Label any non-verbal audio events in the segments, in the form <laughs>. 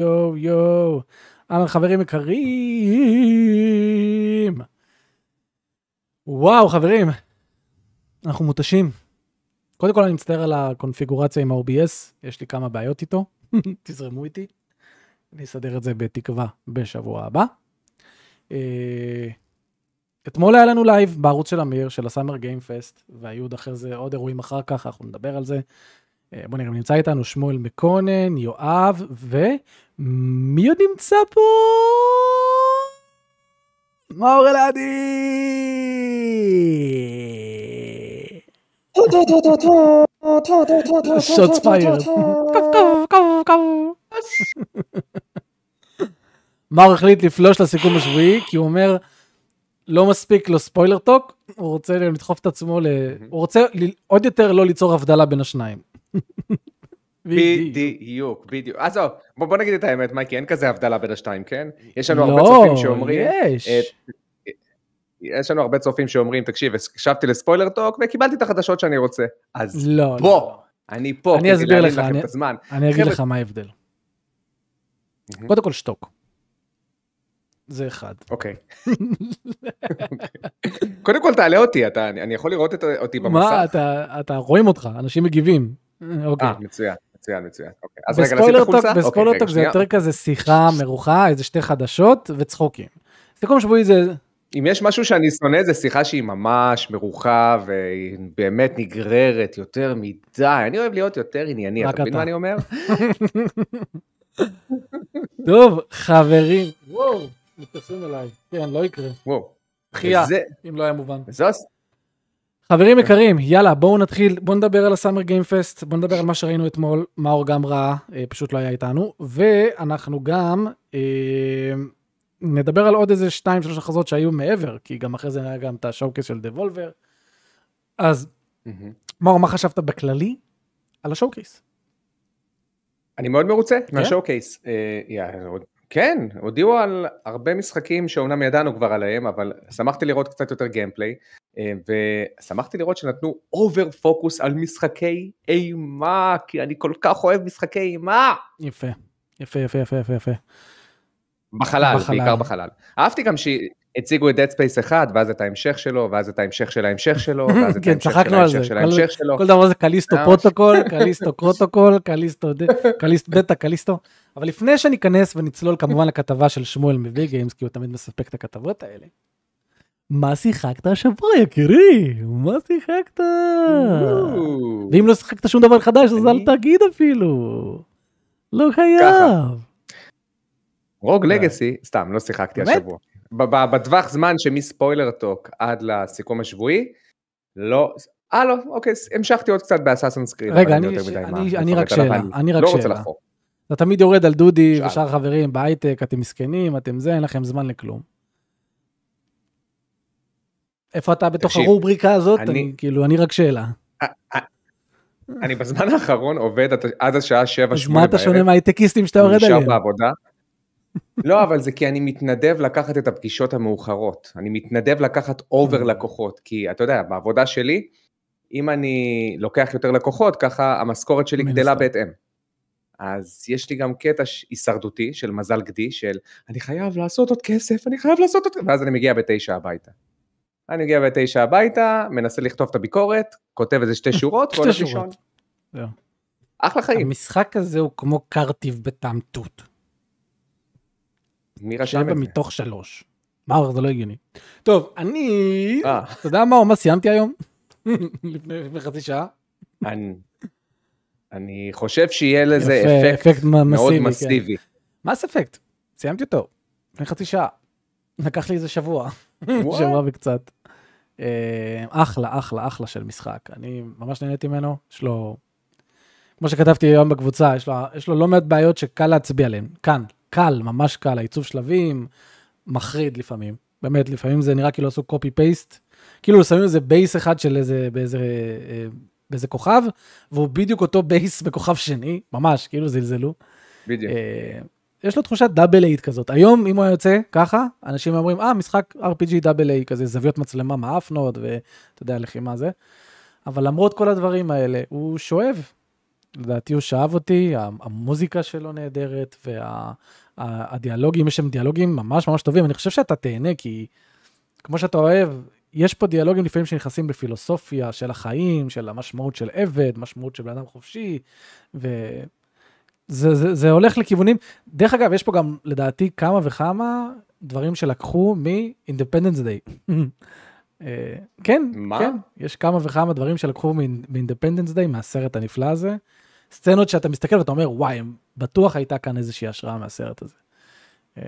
יואו, יואו. אהלן חברים יקרים. וואו, חברים. אנחנו מותשים. קודם כל אני מצטער על הקונפיגורציה עם ה-OBS, יש לי כמה בעיות איתו, <laughs> תזרמו איתי. אני אסדר את זה בתקווה בשבוע הבא. אה, אתמול היה לנו לייב בערוץ של אמיר, של ה Summer Game Fest, והיו עוד אחרי זה עוד אירועים אחר כך, אנחנו נדבר על זה. אה, בוא נראה, נמצא איתנו שמואל מקונן, יואב, ומי עוד נמצא פה? מאור אלעדי! שוטס פייר. מאור החליט לפלוש לסיכום השבועי, כי הוא אומר, לא מספיק לו ספוילר טוק, הוא רוצה לדחוף את עצמו ל... הוא רוצה עוד יותר לא ליצור הבדלה בין השניים. בדיוק, בדיוק. עזוב, בוא, בוא נגיד את האמת, מייקי, אין כזה הבדלה בין השתיים, כן? יש לנו הרבה צופים שאומרים... לא, יש. אה, יש לנו הרבה צופים שאומרים, תקשיב, הקשבתי לספוילר טוק וקיבלתי את החדשות שאני רוצה. אז לא, בוא, לא. אני פה, אני אסביר לך, אני- את. אני אגיד לך מה ההבדל. קודם כל שתוק. זה אחד. אוקיי. קודם כל תעלה אותי, אתה, אני אני יכול לראות את, אותי מה, במסך? אתה, אתה רואים אותך, אנשים מגיבים. אוקיי. אה, מצוין, מצוין, מצוין. אוקיי. אז רגע, נשים בספוילר את טוק, החולצה? בספוילר אוקיי, טוק רגע, זה. יותר כזה שיחה מרוחה, איזה שתי חדשות וצחוקים. סיכום שבועי זה, אם יש משהו שאני שונא, זה שיחה שהיא ממש מרוחה והיא באמת נגררת יותר מדי. אני אוהב להיות יותר ענייני, אתה מבין. מה אני אומר? <laughs> טוב, חברים. וואו, מתקשרים אליי. כן, לא יקרה. וואו. דחייה, וזה- אם לא היה מובן. חברים יקרים, יאללה, בואו נתחיל, בואו נדבר על הסאמר גיים פסט, בואו נדבר על מה שראינו אתמול, מאור גם ראה, אה, פשוט לא היה איתנו, ואנחנו גם אה, נדבר על עוד איזה שתיים, שלוש הכרזות שהיו מעבר, כי גם אחרי זה היה גם את השואו-קייס של דבולבר. אז מהמם. מאור, מה חשבת בכללי על השואו-קייס? אני מאוד מרוצה כן? מה showcase. אה, יא, עוד- כן, הודיעו על הרבה משחקים שאומנם ידענו כבר עליהם, אבל שמחתי לראות קצת יותר gameplay, אה, ושמחתי לראות שנתנו over focus על משחקי אימה, כי אני כל כך אוהב משחקי אימה. יפה, יפה, יפה, יפה, יפה. בחלל, בחלל. בעיקר בחלל. אהבתי גם שהציגו את Dead Space 1, ואז את ההמשך שלו, ואז את ההמשך של ההמשך שלו, <laughs> ואז את כן, ההמשך של. ההמשך של ההמשך שלו. כל דבר זה Callisto. <laughs> Protocol, Callisto Protocol, Callisto בטא, Callisto. אבל לפני שניכנס ונצלול כמובן לכתבה של שמואל מ VGames, כי הוא תמיד מספק את הכתבות האלה. מה שיחקת השבוע יקירי? מה שיחקת? ואם לא שיחקת שום דבר חדש אז אל תגיד אפילו. לא חייב. Rogue Legacy, סתם, לא שיחקתי? השבוע. בטווח זמן שמ Spoiler Talk עד לסיכום השבועי, לא, אה לא, אוקיי, המשכתי עוד קצת ב Assassin's Creed. רגע, אני- יותר מדי אני- אני רק שאלה, אני רק לא רוצה שאלה. לחפור. אתה תמיד יורד על דודי שאל. ושאר החברים בהייטק, אתם מסכנים, אתם זה, אין לכם זמן לכלום. איפה אתה בתוך תקשיב, הרובריקה הזאת? אני- אני כאילו, אני רק שאלה. אני בזמן האחרון עובד עד- השעה 7-8 אז מה אתה שונה מההייטקיסטים שאתה יורד נשאר עליהם? בעבודה. לא, אבל זה כי אני מתנדב לקחת את הפגישות המאוחרות. אני מתנדב לקחת over Mm. לקוחות, כי אתה יודע, בעבודה שלי, אם אני לוקח יותר לקוחות, ככה המשכורת שלי גדלה. בהתאם. אז יש לי גם קטע הישרדותי של מזל גדי, של אני חייב לעשות עוד כסף, אני חייב לעשות עוד כסף, ואז אני מגיע בתשע הביתה. אני מגיע בתשע הביתה, מנסה לכתוב את הביקורת, כותב איזה שתי <laughs> שורות, והולך שורות. לישון. אחלה חיים. המשחק הזה הוא כמו קרטיב בטעם תות. מי רשם את זה? מתוך שלוש. מאור, זה לא הגיוני. טוב, אני... אה, אתה יודע מה, מה סיימתי היום? <laughs> לפני חצי שעה. אני- אני חושב שיהיה לזה יפה, אפקט אפקט מאוד מסיבי, כן. מס אפקט, סיימתי אותו, לפני חצי שעה. לקח לי איזה שבוע. <laughs> שבוע וקצת. אה, אחלה, אחלה, אחלה של משחק. אני ממש נהניתי ממנו, יש לו, כמו שכתבתי היום בקבוצה, יש לו, יש לו לא מעט בעיות שקל להצביע עליהן. כאן, קל, ממש קל, העיצוב שלבים, מחריד לפעמים. באמת, לפעמים זה נראה כאילו עשו paste. כאילו שמים איזה base אחד של איזה, באיזה, אה, באיזה כוכב, והוא בדיוק אותו base <laughs> בכוכב שני, ממש, כאילו זלזלו. בדיוק. אה, יש לו תחושת double A כזאת. היום, אם הוא היה יוצא ככה, אנשים אומרים, אה, משחק RPG double A, כזה זוויות מצלמה מעפנות, ואתה יודע, לחימה זה. אבל למרות כל הדברים האלה, הוא שואב. לדעתי הוא שאב אותי, המוזיקה שלו נהדרת, והדיאלוגים, יש שם דיאלוגים ממש ממש טובים, אני חושב שאתה תהנה, כי כמו שאתה אוהב, יש פה דיאלוגים לפעמים שנכנסים בפילוסופיה של החיים, של המשמעות של עבד, משמעות של בן אדם חופשי, וזה זה, זה הולך לכיוונים, דרך אגב, יש פה גם לדעתי כמה וכמה דברים שלקחו מ-Independence Day. <laughs> אה, כן, מה? כן, יש כמה וכמה דברים שלקחו מ-Independence Day, מהסרט הנפלא הזה. סצנות שאתה מסתכל ואתה אומר, וואי, בטוח הייתה כאן איזושהי השראה מהסרט הזה. אה,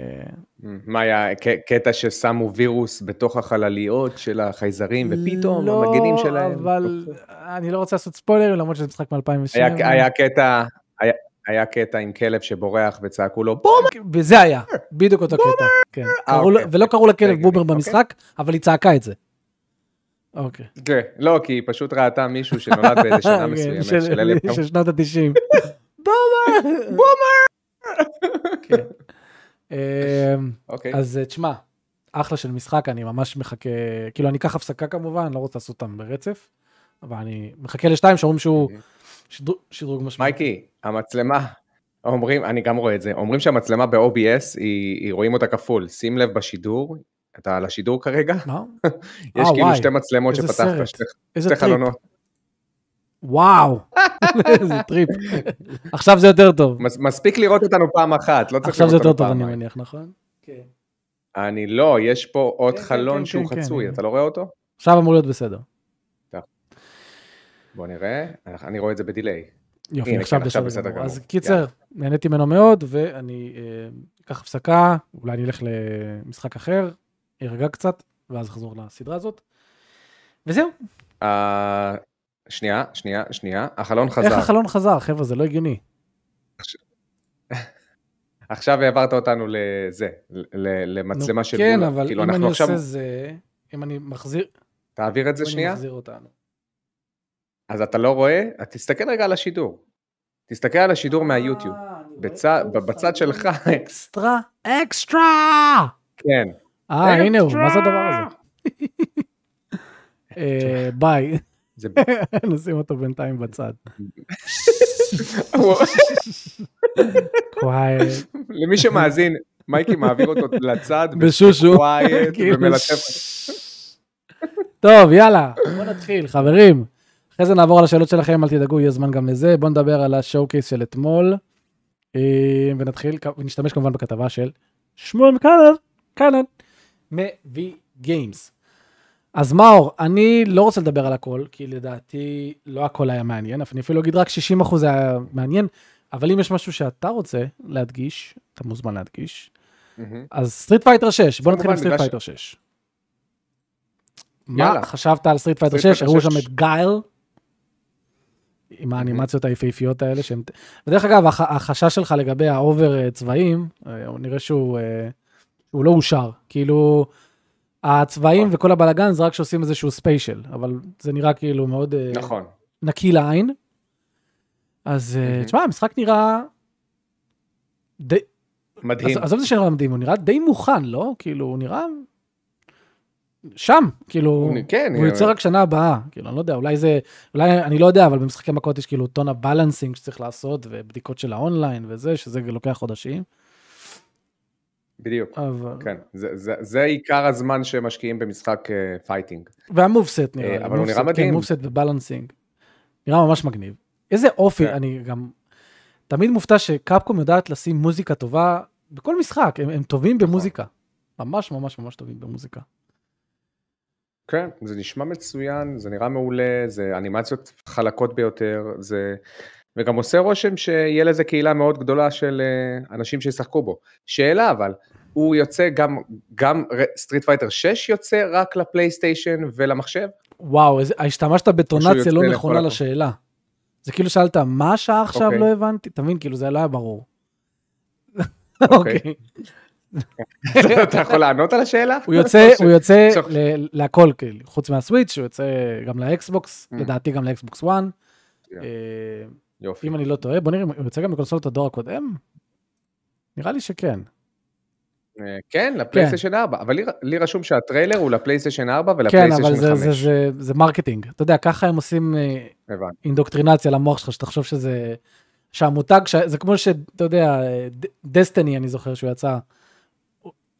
מה היה, קטע ששמו וירוס בתוך החלליות של החייזרים, ופתאום לא, המגנים שלהם... אבל אני לא רוצה לעשות ספוילרים, למרות שזה משחק מ-2007. היה, היה קטע, היה, היה קטע עם כלב שבורח וצעקו לו בום! וזה היה, בדיוק אותו קטע. כן. אה, אוקיי. ולא קראו הגיוני, בומר אוקיי. במשחק, אבל היא צעקה את זה. אוקיי. כן, לא, כי היא פשוט ראתה מישהו שנולד באיזה <laughs> שנה מסוימת, של- אלף של שנות ה-90. <laughs> כן. <laughs> אמ, אוקיי. אז אה, תשמע, אחלה של משחק, אני ממש מחכה, כאילו אני אקח הפסקה כמובן, אני לא רוצה לעשות אותם ברצף, אבל אני מחכה לשתיים שאומרים שהוא אוקיי. שדרוג- שדרוג משמעותי. מייקי, המצלמה, אומרים, אני גם רואה את זה, אומרים שהמצלמה ב-OBS, היא, היא רואים אותה כפול, שים לב בשידור, אתה על השידור כרגע? מה? <laughs> יש אה, כאילו וואי, שתי מצלמות שפתחת. שתי, איזה שתי טריפ. חלונות. וואו, <laughs> איזה טריפ. עכשיו זה יותר טוב. מס, מספיק לראות אותנו פעם אחת, לא צריך עכשיו לראות זה יותר אותנו טוב, אני. מניח, נכון? כן. אני לא, יש פה עוד כן, כן, חלון כן, שהוא כן, חצוי, כן. אתה לא רואה אותו? עכשיו אמור להיות בסדר. בוא נראה, אני רואה את זה בדיליי. יופי, הנה, עכשיו כן, עכשיו בסדר גמור. אז. קיצר. נהניתי ממנו מאוד, ואני אה, אקח הפסקה, אולי אני אלך למשחק אחר, ארגע קצת, ואז אחזור לסדרה הזאת. וזהו, אה, שנייה, שנייה, שנייה, החלון איך חזר. החלון חזר, חבר'ה, זה לא הגיוני. עכשיו העברת אותנו לזה, למצלמה נו, של כן, מולה. אבל כאילו אם אני עכשיו, עושה זה, אם אני מחזיר, תעביר את זה אם אני שנייה, מחזיר אותנו. אז אתה לא רואה, אז תסתכל רגע על השידור. תסתכל על השידור מהיוטיוב. אה, רואה בצד- שלך. אקסטרה, אקסטרה! כן. אה, הנה הוא! מה זה הדבר הזה? אה, ביי, <laughs> נשים אותו בינתיים בצד. <laughs> למי שמאזין, מייקי מעביר אותו לצד, <laughs> בשושו. כאילו, ומלטף. טוב, יאללה, בוא נתחיל, חברים. אחרי זה נעבור על השאלות שלכם, אל תדאגו, יהיה זמן גם לזה. בואו נדבר על השואו קייס של אתמול, אה, ונתחיל, ונשתמש כמובן בכתבה של שמואל קאנן, קאנן, מ-V Games. אז מאור, אני לא רוצה לדבר על הכל, כי לדעתי לא הכל היה מעניין, אני אפילו אגיד רק 60% היה מעניין, אבל אם יש משהו שאתה רוצה להדגיש, אתה מוזמן להדגיש. מהמם. אז Street Fighter 6, בוא נתחיל עם Street Fighter 6. מה יאללה. חשבת על Street Fighter Street 6? Fighter הראו שם 6. את Guile, עם האנימציות היפהפיות האלה שהם... ודרך אגב, הח- החשש שלך לגבי ה over אה, צבעים, אה, נראה שהוא אה, הוא לא אושר. כאילו, הצבעים נכון. וכל הבלאגן זה רק שעושים איזשהו special, אבל זה נראה כאילו מאוד אה, נכון. נקי לעין. אז אה, מהמם. תשמע, המשחק נראה... די, מדהים. עזוב את זה שנראה מדהים, הוא נראה די מוכן, לא? כאילו, הוא נראה... שם, כאילו, הוא- כן, הוא יוצא רק שנה הבאה, כאילו, אני לא יודע, אולי זה, אולי, אני לא יודע, אבל במשחקי מכות יש כאילו טון ה balancing שצריך לעשות, ובדיקות של האונליין וזה, שזה לוקח חודשים, בדיוק. אבל... כן, זה- זה- זה עיקר הזמן שמשקיעים במשחק אה, fighting. וה moveset נראה אה, לי, אבל הוא נראה מדהים. כן, moveset ובלנסינג. נראה ממש מגניב. איזה אופי, כן. אני גם תמיד מופתע שקפקום יודעת לשים מוזיקה טובה בכל משחק, הם, הם טובים נכון. במוזיקה. ממש ממש ממש טובים במוזיקה. כן, זה נשמע מצוין, זה נראה מעולה, זה אנימציות חלקות ביותר, זה... וגם עושה רושם שיהיה לזה קהילה מאוד גדולה של אה, אנשים שישחקו בו. שאלה אבל, הוא יוצא גם, גם Street Fighter 6 יוצא רק לפלייסטיישן ולמחשב? וואו, השתמשת באינטונציה לא נכונה. לשאלה. זה כאילו שאלת, מה השעה עכשיו אוקיי. לא הבנתי? אתה מבין, כאילו זה לא היה ברור. אוקיי. אוקיי. <laughs> אתה יכול לענות על השאלה? הוא יוצא, הוא יוצא להכל, כאילו, חוץ מה Switch, הוא יוצא גם ל Xbox, Mm. לדעתי גם ל Xbox 1. כן. אה, יופי. אם אני לא טועה, בוא נראה, הוא יוצא גם לקונסולות הדור הקודם? נראה לי שכן. אה, כן, לפלייסטיישן 4, אבל לי, רשום שהטריילר הוא לפלייסטיישן 4 כן, ולפלייסטיישן אבל 5. זה, זה, זה, זה marketing. אתה יודע, ככה הם עושים אה. אינדוקטרינציה למוח שלך, שתחשוב שזה... שהמותג. זה כמו שאתה יודע, Destiny, אני זוכר שהוא יצא.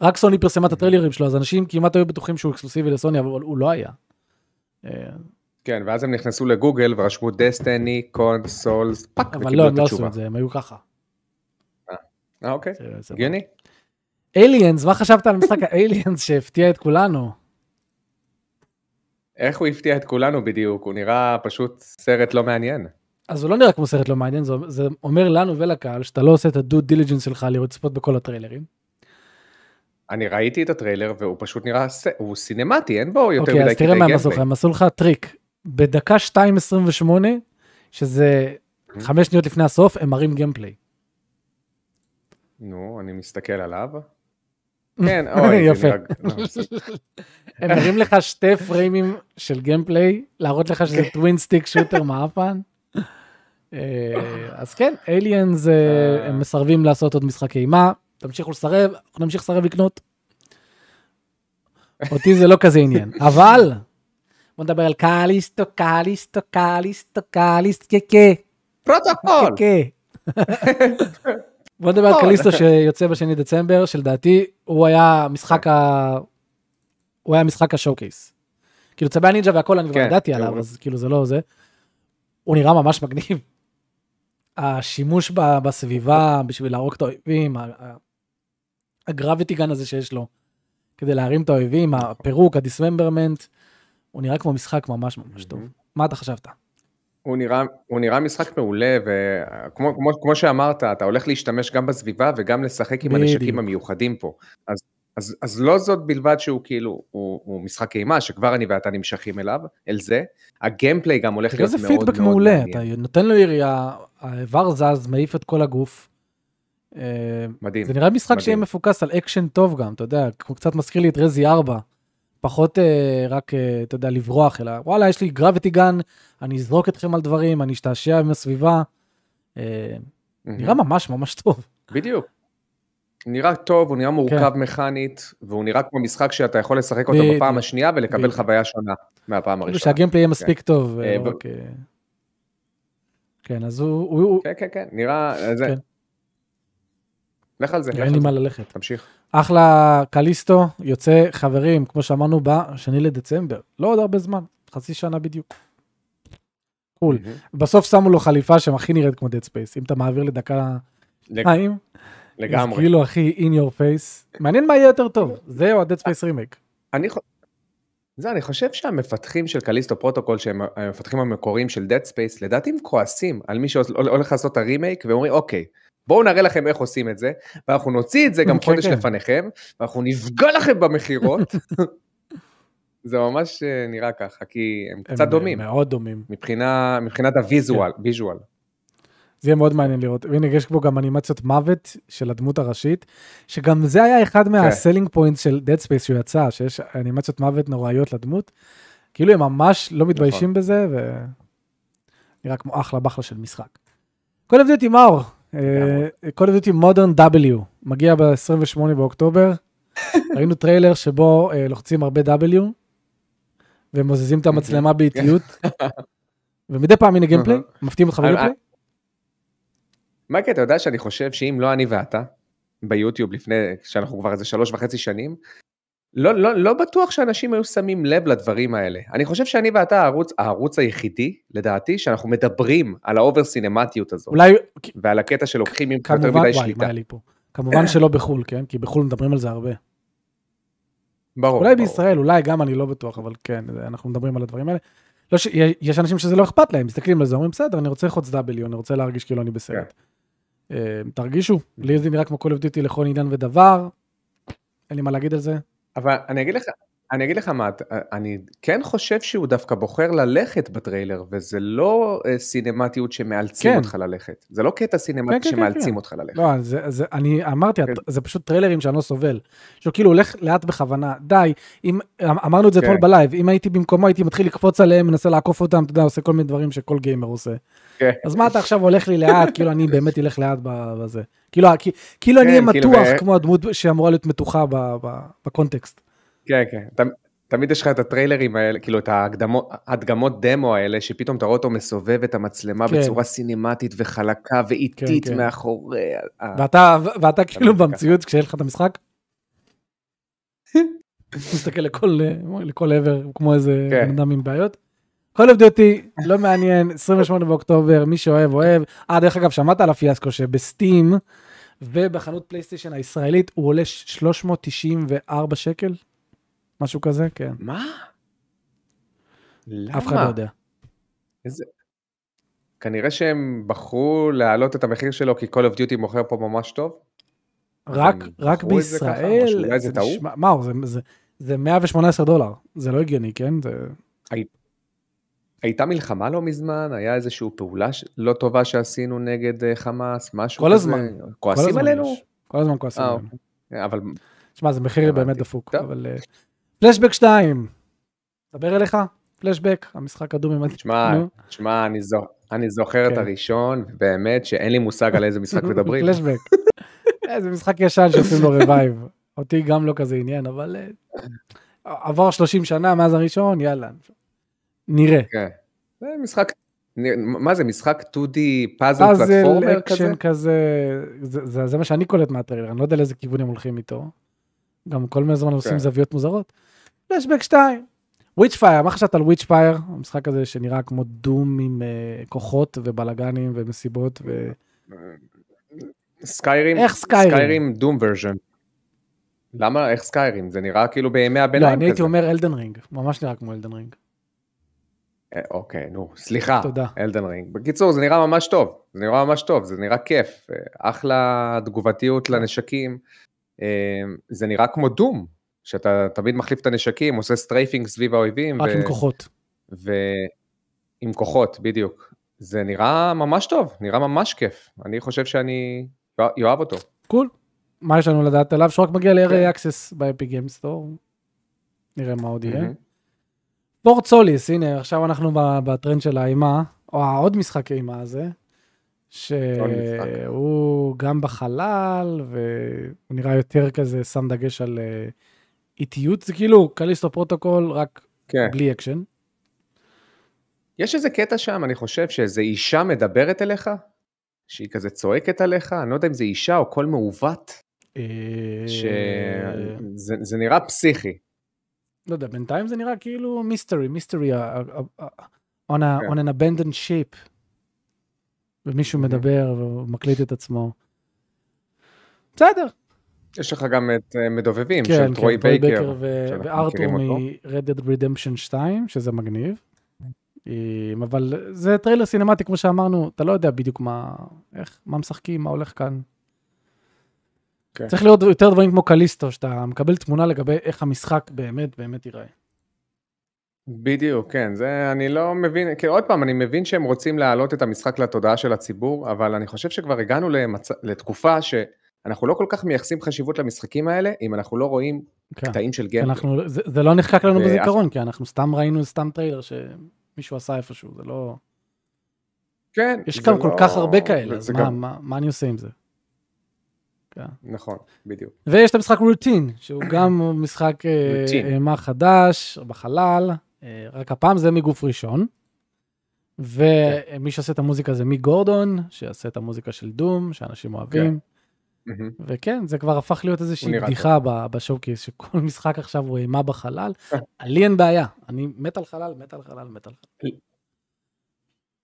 רק סוני פרסמה את הטריילרים שלו, אז אנשים כמעט היו בטוחים שהוא אקסקלוסיבי לסוני, אבל הוא לא היה. אה, כן, ואז הם נכנסו לגוגל ורשמו Destiny, consoles, fuck, אבל וקיבלו לא, את הם לא עשו התשובה. את זה, הם היו ככה. אה, אוקיי, הגיוני. אליאנס, מה חשבת על משחק האליאנס שהפתיע את כולנו? איך הוא הפתיע את כולנו בדיוק, הוא נראה פשוט סרט לא מעניין. אז הוא לא נראה כמו סרט לא מעניין, זה, זה אומר לנו ולקהל שאתה לא עושה את ה due diligence שלך לצפות בכל הטריילרים. אני ראיתי את הטריילר והוא פשוט נראה, ס- הוא סינמטי, אין בו יותר אוקיי, מדי אז תראה מה הם עשו לך, gameplay. הם עשו לך טריק. בדקה 2.28, שזה חמש שניות לפני הסוף, הם מראים gameplay. נו, אני מסתכל עליו. כן, אוי, <laughs> יפה. הם מראים לך שתי פריימים של gameplay, להראות לך שזה twin stick shooter מעפן. אה, אז כן, אליאנס, אה. הם מסרבים לעשות עוד משחקי אימה, תמשיכו לסרב, אנחנו נמשיך לסרב לקנות. אותי זה לא כזה עניין, <laughs> אבל בוא נדבר על קליסטו, קליסטו, קליסטו, קליסטו, קקה, פרוטוקול! <laughs> בוא נדבר על נכון. קליסטו שיוצא בשני דצמבר, שלדעתי הוא היה משחק ה... הוא היה משחק ה showcase. כאילו צבי הנינג'ה והכל אני כבר כן, ידעתי הוא- עליו, אז כאילו זה לא זה. הוא נראה ממש מגניב. השימוש בסביבה בשביל להרוג את האויבים, ה gravity gun הזה שיש לו, כדי להרים את האויבים, הפירוק, ה dismemberment, הוא נראה כמו משחק ממש ממש טוב. מה אתה חשבת? הוא נראה, הוא נראה משחק מעולה, וכמו כמו, כמו שאמרת, אתה הולך להשתמש גם בסביבה וגם לשחק עם הנשקים. המיוחדים פה. אז, אז, אז לא זאת בלבד שהוא כאילו, הוא, הוא משחק אימה, שכבר אני ואתה נמשכים אליו, אל זה, ה gameplay גם הולך להיות איזה מאוד פידבק מאוד מעולה, מעניין. אתה נותן לו ירייה, האיבר זז, מעיף את כל הגוף. אה, מדהים. זה נראה משחק שיהיה. מפוקס על אקשן טוב גם, אתה יודע, הוא קצת מזכיר לי את Resi 4. פחות אה, רק, אה, אתה יודע, לברוח, אלא וואלה, יש לי gravity gun, אני אזרוק אתכם על דברים, אני אשתעשע עם הסביבה. אה, מהמם. נראה ממש ממש טוב. בדיוק. נראה טוב, הוא נראה מורכב כן. מכנית, והוא נראה כמו משחק שאתה יכול לשחק אותו בדיוק. בפעם השנייה ולקבל בדיוק. חוויה שונה מהפעם כאילו הראשונה. שהגיימפליי יהיה מספיק טוב. אה, אה, רק, אה, כן, אז הוא, הוא- הוא- כן, כן, כן, נראה... זה... לך על זה, אין לי. מה ללכת. תמשיך. אחלה קליסטו, יוצא חברים, כמו שאמרנו, בשני לדצמבר. לא עוד הרבה זמן, חצי שנה בדיוק. קול. בסוף שמו לו חליפה שהם הכי נראית כמו dead space. אם אתה מעביר לדקה אז לגמרי. כאילו הכי in your face. מעניין מה יהיה יותר טוב, זה או ה-dead space remake. אני זה, אני חושב שהמפתחים של קליסטו פרוטוקול, שהם המפתחים המקוריים של Dead Space, לדעתי הם כועסים על מי שהולך לעשות את הרימייק, ואומרים, אוקיי, בואו נראה לכם איך עושים את זה, ואנחנו נוציא את זה גם כן, חודש כן. לפניכם, ואנחנו נפגע לכם במכירות. <laughs> זה ממש אה, נראה ככה, כי הם הם קצת דומים, מאוד דומים. מבחינת הוויזואל, כן. זה יהיה מאוד מעניין לראות. והנה, יש פה גם אנימציות מוות של הדמות הראשית, שגם זה היה אחד. מה selling points של Dead Space שהוא יצא, שיש אנימציות מוות נוראיות לדמות. כאילו הם ממש לא מתביישים נכון. בזה, ונראה כמו אחלה אחלה של משחק. Of Duty Modern War, Call of Duty Modern W, מגיע ב-28 באוקטובר. <laughs> ראינו טריילר שבו אה, לוחצים הרבה W, ומזיזים את המצלמה באיטיות, <laughs> ומדי פעם הנה gameplay, מפתיעים אותך אבל- ב gameplay. מייקי, אתה יודע שאני חושב שאם לא אני ואתה, ביוטיוב לפני, שאנחנו כבר איזה שלוש וחצי שנים, לא, לא, לא בטוח שאנשים היו שמים לב לדברים האלה. אני חושב שאני ואתה הערוץ, הערוץ היחידי, לדעתי, שאנחנו מדברים על האובר סינמטיות הזאת, אולי, ועל הקטע שלוקחים ממך יותר מדי וואי, שליטה. פה? כמובן שלא בחו"ל, כן? כי בחו"ל מדברים על זה הרבה. ברור. אולי ברור. בישראל, אולי גם אני לא בטוח, אבל כן, אנחנו מדברים על הדברים האלה. לא ש... יש אנשים שזה לא אכפת להם, מסתכלים על זה, אומרים, בסדר, אני רוצה ללחוץ W, אני רוצה להרגיש כאילו אני בסרט. כן. אה, תרגישו, לי זה נראה כמו of Duty לכל עניין ודבר, אין לי מה להגיד על זה. אבל אני אגיד לך, אני אגיד לך מה, אני כן חושב שהוא דווקא בוחר ללכת בטריילר, וזה לא אה, סינמטיות שמאלצים כן. אותך ללכת. זה לא קטע סינמטי כן, כן, שמאלצים כן. אותך ללכת. לא, זה, זה, אני אמרתי, כן. זה פשוט טריילרים שאני לא סובל. שהוא כאילו הולך לאט בכוונה, די, אם, אמרנו את זה כן. אתמול בלייב, אם הייתי במקומו הייתי מתחיל לקפוץ עליהם, מנסה לעקוף אותם, אתה יודע, עושה כל מיני דברים שכל gamer עושה. כן. אז מה אתה עכשיו הולך לי לאט, כאילו אני באמת אלך לאט בזה. כאילו, כאילו אני אהיה כן, כאילו, מתוח ו- כמו הדמות שאמורה להיות מתוחה ב- ב- בקונטקסט. כן, כן. תמיד יש לך את הטריילרים האלה, כאילו את ההקדמות, הדגמות דמו האלה, שפתאום אתה רואה אותו מסובב את המצלמה כן. בצורה סינמטית וחלקה ואיטית כן, כן. מאחורי. ואתה, ואתה כאילו. במציאות, כשיהיה לך את המשחק, <laughs> מסתכל לכל, לכל עבר, כמו איזה כן. בן אדם עם בעיות. Call of Duty, לא מעניין, 28 באוקטובר, מי שאוהב, אוהב. אה, דרך אגב, שמעת על הפיאסקו שבסטים ובחנות פלייסטיישן הישראלית הוא עולה 394 שקל? משהו כזה, כן. מה? למה? אף אחד לא יודע. איזה... כנראה שהם בחרו להעלות את המחיר שלו כי Call of Duty מוכר פה ממש טוב. רק, רק בישראל, שאולי זה טעות? נשמע, מה, זה, זה, זה 118 דולר, זה לא הגיוני, כן? זה... הייתה מלחמה לא מזמן, היה איזושהי פעולה ש... לא טובה שעשינו נגד אה, חמאס, משהו כל כזה. הזמן. כל כועסים הזמן עלינו? יש. כל הזמן כועסים אה, עלינו. אבל שמע, זה מחיר. באמת דפוק. אבל... אה, פלשבק 2, דבר אליך, פלשבק, המשחק הדו-ממדי. תשמע. תשמע, אני, זו... אני זוכר את כן. הראשון, באמת שאין לי מושג על איזה משחק <laughs> מדברים. פלשבק. אה, זה משחק ישן שעושים לו revive. אותי גם לא כזה עניין, אבל אה, עבר 30 שנה מאז הראשון, יאללה. נראה. כן. זה משחק, מה זה, משחק 2D פאזל פאזל, פלטפורמר כזה? אקשן כזה, זה- זה זה מה שאני קולט מהטריילר, אני לא יודע לאיזה כיוון הם הולכים איתו. גם כל מיני זמן עושים כן. זוויות מוזרות. פלשבק 2. Witchfire, מה חשבת על Witchfire? המשחק הזה שנראה כמו Doom עם אה, כוחות ובלאגנים ומסיבות ו... Skyrim, איך Skyrim? Skyrim Doom version. למה, איך Skyrim? זה נראה כאילו בימי לא, הביניים אני הייתי כזה. אומר Elden Ring, ממש נראה כמו אלדן רינג. אה, אוקיי, נו, סליחה, תודה. Elden Ring. בקיצור, זה נראה ממש טוב, זה נראה ממש טוב, זה נראה כיף, אה, אחלה תגובתיות לנשקים. זה נראה כמו Doom, שאתה תמיד מחליף את הנשקים, עושה strafing סביב האויבים. רק ו- עם כוחות. ועם כוחות, בדיוק. זה נראה ממש טוב, נראה ממש כיף. אני חושב שאני אוהב אותו. Cool. מה יש לנו לדעת עליו? שהוא רק מגיע ל-Early כן. Access ב-Epic Games Store. נראה מה עוד יהיה. Fort Solis, הנה, עכשיו אנחנו בטרנד של האימה, או העוד משחק אימה הזה. שהוא גם בחלל, והוא נראה יותר כזה, שם דגש על אה, איטיות, זה כאילו Callisto Protocol, רק כן. בלי אקשן. יש איזה קטע שם, אני חושב שאיזה אישה מדברת אליך, שהיא כזה צועקת עליך, אני לא יודע אם זה אישה או קול מעוות, אה, שזה זה נראה פסיכי. לא יודע, בינתיים זה נראה כאילו mystery, mystery, on, כן. on an abandoned ship. ומישהו Mhm. מדבר והוא מקליט את עצמו. בסדר, יש לך גם את אה, מדובבים כן, של כן, טרוי טרוי בייקר, ו- וארתור. מ-Red Dead Redemption 2, שזה מגניב. אמ, אבל זה טריילר סינמטי, כמו שאמרנו, אתה לא יודע בדיוק מה, איך, מה משחקים, מה הולך כאן. כן. צריך לראות יותר דברים כמו Callisto, שאתה מקבל תמונה לגבי איך המשחק באמת באמת ייראה. בדיוק, כן, זה אני לא מבין, כאילו עוד פעם, אני מבין שהם רוצים להעלות את המשחק לתודעה של הציבור, אבל אני חושב שכבר הגענו למצ... לתקופה שאנחנו לא כל כך מייחסים חשיבות למשחקים האלה, אם אנחנו לא רואים כן. קטעים של כי gameplay. אנחנו, זה, זה לא נחקק לנו ואף- בזיכרון, כי אנחנו סתם ראינו סתם טריילר שמישהו עשה איפשהו, זה לא... כן, יש גם כל לא- כך הרבה כאלה, אז מה, גם- מה, מה אני עושה עם זה? כן. נכון, בדיוק. ויש את המשחק Routine, שהוא גם משחק אה, Routine. אימה חדש, בחלל, אה, רק הפעם זה מגוף ראשון. ומי שעושה את המוזיקה זה מיק גורדון, שעשה את המוזיקה של Doom, שאנשים אוהבים. מהמם. וכן, זה כבר הפך להיות איזושהי בדיחה ב-showcase, שכל <laughs> משחק עכשיו הוא אימה בחלל. לי אין בעיה, אני מת על חלל, מת על חלל, מת על חלל.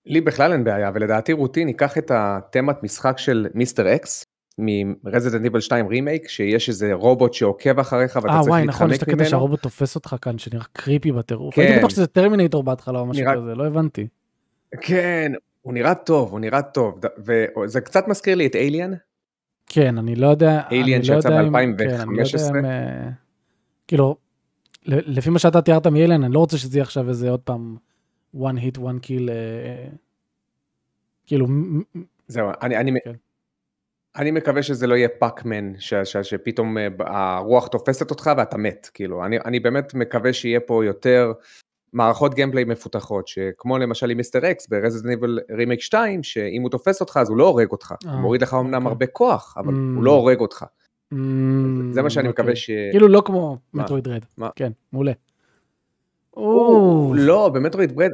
לי בכלל אין בעיה, ולדעתי Routine ייקח את התמת משחק של Mister X, מ-Resident Evil 2 רימייק, שיש איזה רובוט שעוקב אחריך ואתה אה צריך וואי, נכון, יש את להתחמק הקטע ממנו. שהרובוט תופס אותך כאן, שנראה creepy בטירוף. כן. הייתי בטוח שזה טרמינטור בהתחלה או משהו נראה- כזה, לא הבנתי. כן, הוא נראה טוב, הוא נראה טוב, וזה קצת מזכיר לי את אליאן, כן, אני לא יודע, לא שיצא יודע אם- ב-2015. כן, לא אה, כאילו, לפי מה שאתה תיארת מאילן, אני לא רוצה שזה יהיה עכשיו איזה עוד פעם one hit, one kill, אה, כאילו... זהו, אני, אני, כן. אני מקווה שזה לא יהיה פאקמן, ש, ש, שפתאום הרוח תופסת אותך ואתה מת, כאילו, אני, אני באמת מקווה שיהיה פה יותר מערכות gameplay מפותחות, שכמו למשל עם Mister X ב-Resident Evil Remake 2, שאם הוא תופס אותך אז הוא לא הורג אותך, הוא מוריד לך אמנם אוקיי. הרבה כוח, אבל הוא לא הורג אותך. זה מה שאני מקווה ש... כאילו לא כמו Metroid Dread. כן, מעולה. לא, ב-Metroid Dread,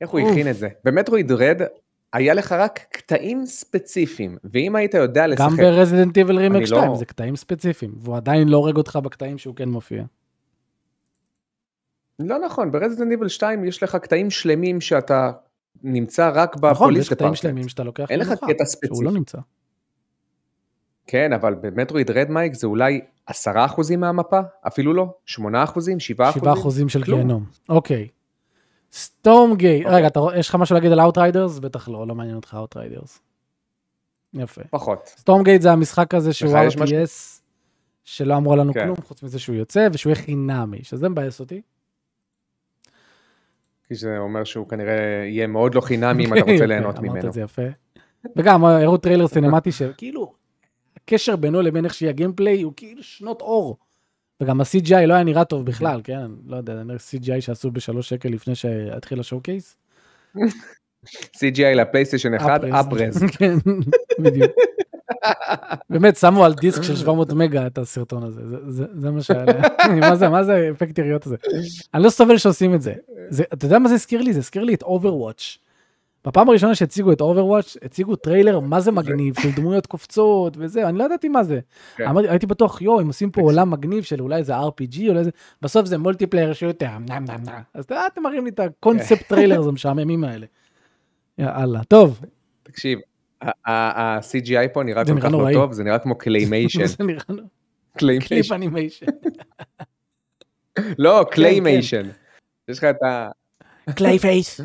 איך הוא הכין את זה? ב-Metroid Dread היה לך רק קטעים ספציפיים, ואם היית יודע לשחק... גם ברזידנט איבל רימק 2 זה קטעים ספציפיים, והוא עדיין לא הורג אותך בקטעים שהוא כן מופיע. לא נכון, ב-Resident Evil 2 יש לך קטעים שלמים שאתה נמצא רק בפוליס נכון, יש קטעים שלמים שאתה לוקח אין לך קטע ספציפי. שהוא לא נמצא. כן, אבל ב-Metroid Dread מייק זה אולי 10% מהמפה, אפילו לא, 8%, 7%. 7% של גיהנום, אוקיי. Stormgate, רגע, יש לך משהו להגיד על Outriders? בטח לא, לא מעניין אותך Outriders. יפה. פחות. Stormgate זה המשחק הזה שהוא RTS, שלא אמרו לנו כן. כלום, חוץ מזה שהוא יוצא, ושהוא יהיה חינמי, שזה מבאס אותי. כי זה אומר שהוא כנראה יהיה מאוד לא חינמי אם אתה רוצה <laughs> ליהנות ממנו. אמרת את זה יפה. וגם הראו טריילר <laughs> סינמטי שכאילו, הקשר בינו לבין איך שיהיה ה-gameplay הוא כאילו שנות אור. וגם ה-CGI לא היה נראה טוב בכלל, <laughs> כן? לא יודע, אני CGI שעשו בשלוש שקל לפני שהתחיל ה-showcase. CGI לפלייסטיישן 1, אפרז. כן, בדיוק. באמת, שמו על דיסק של 700 מגה את הסרטון הזה, זה מה שהיה, <laughs> מה זה, מה זה אפקט יריות הזה? אני לא סובל שעושים את זה. אתה יודע מה זה הזכיר לי? זה הזכיר לי את Overwatch. בפעם הראשונה שהציגו את Overwatch, הציגו טריילר מה זה מגניב, של דמויות קופצות וזה, אני לא ידעתי מה זה. כן. אמרתי, הייתי בטוח, יואו, הם עושים פה עולם מגניב של אולי זה RPG או איזה, בסוף זה multiplayer שיותר, אז אתם מראים לי את ה-concept trailer, זה משעממים האלה. יאללה, טוב. תקשיב, ה-CGI פה נראה כל כך לא טוב, זה נראה כמו claymation. <laughs> זה נראה clay animation. <laughs> לא, claymation. יש לך את ה... <laughs> Clay Face.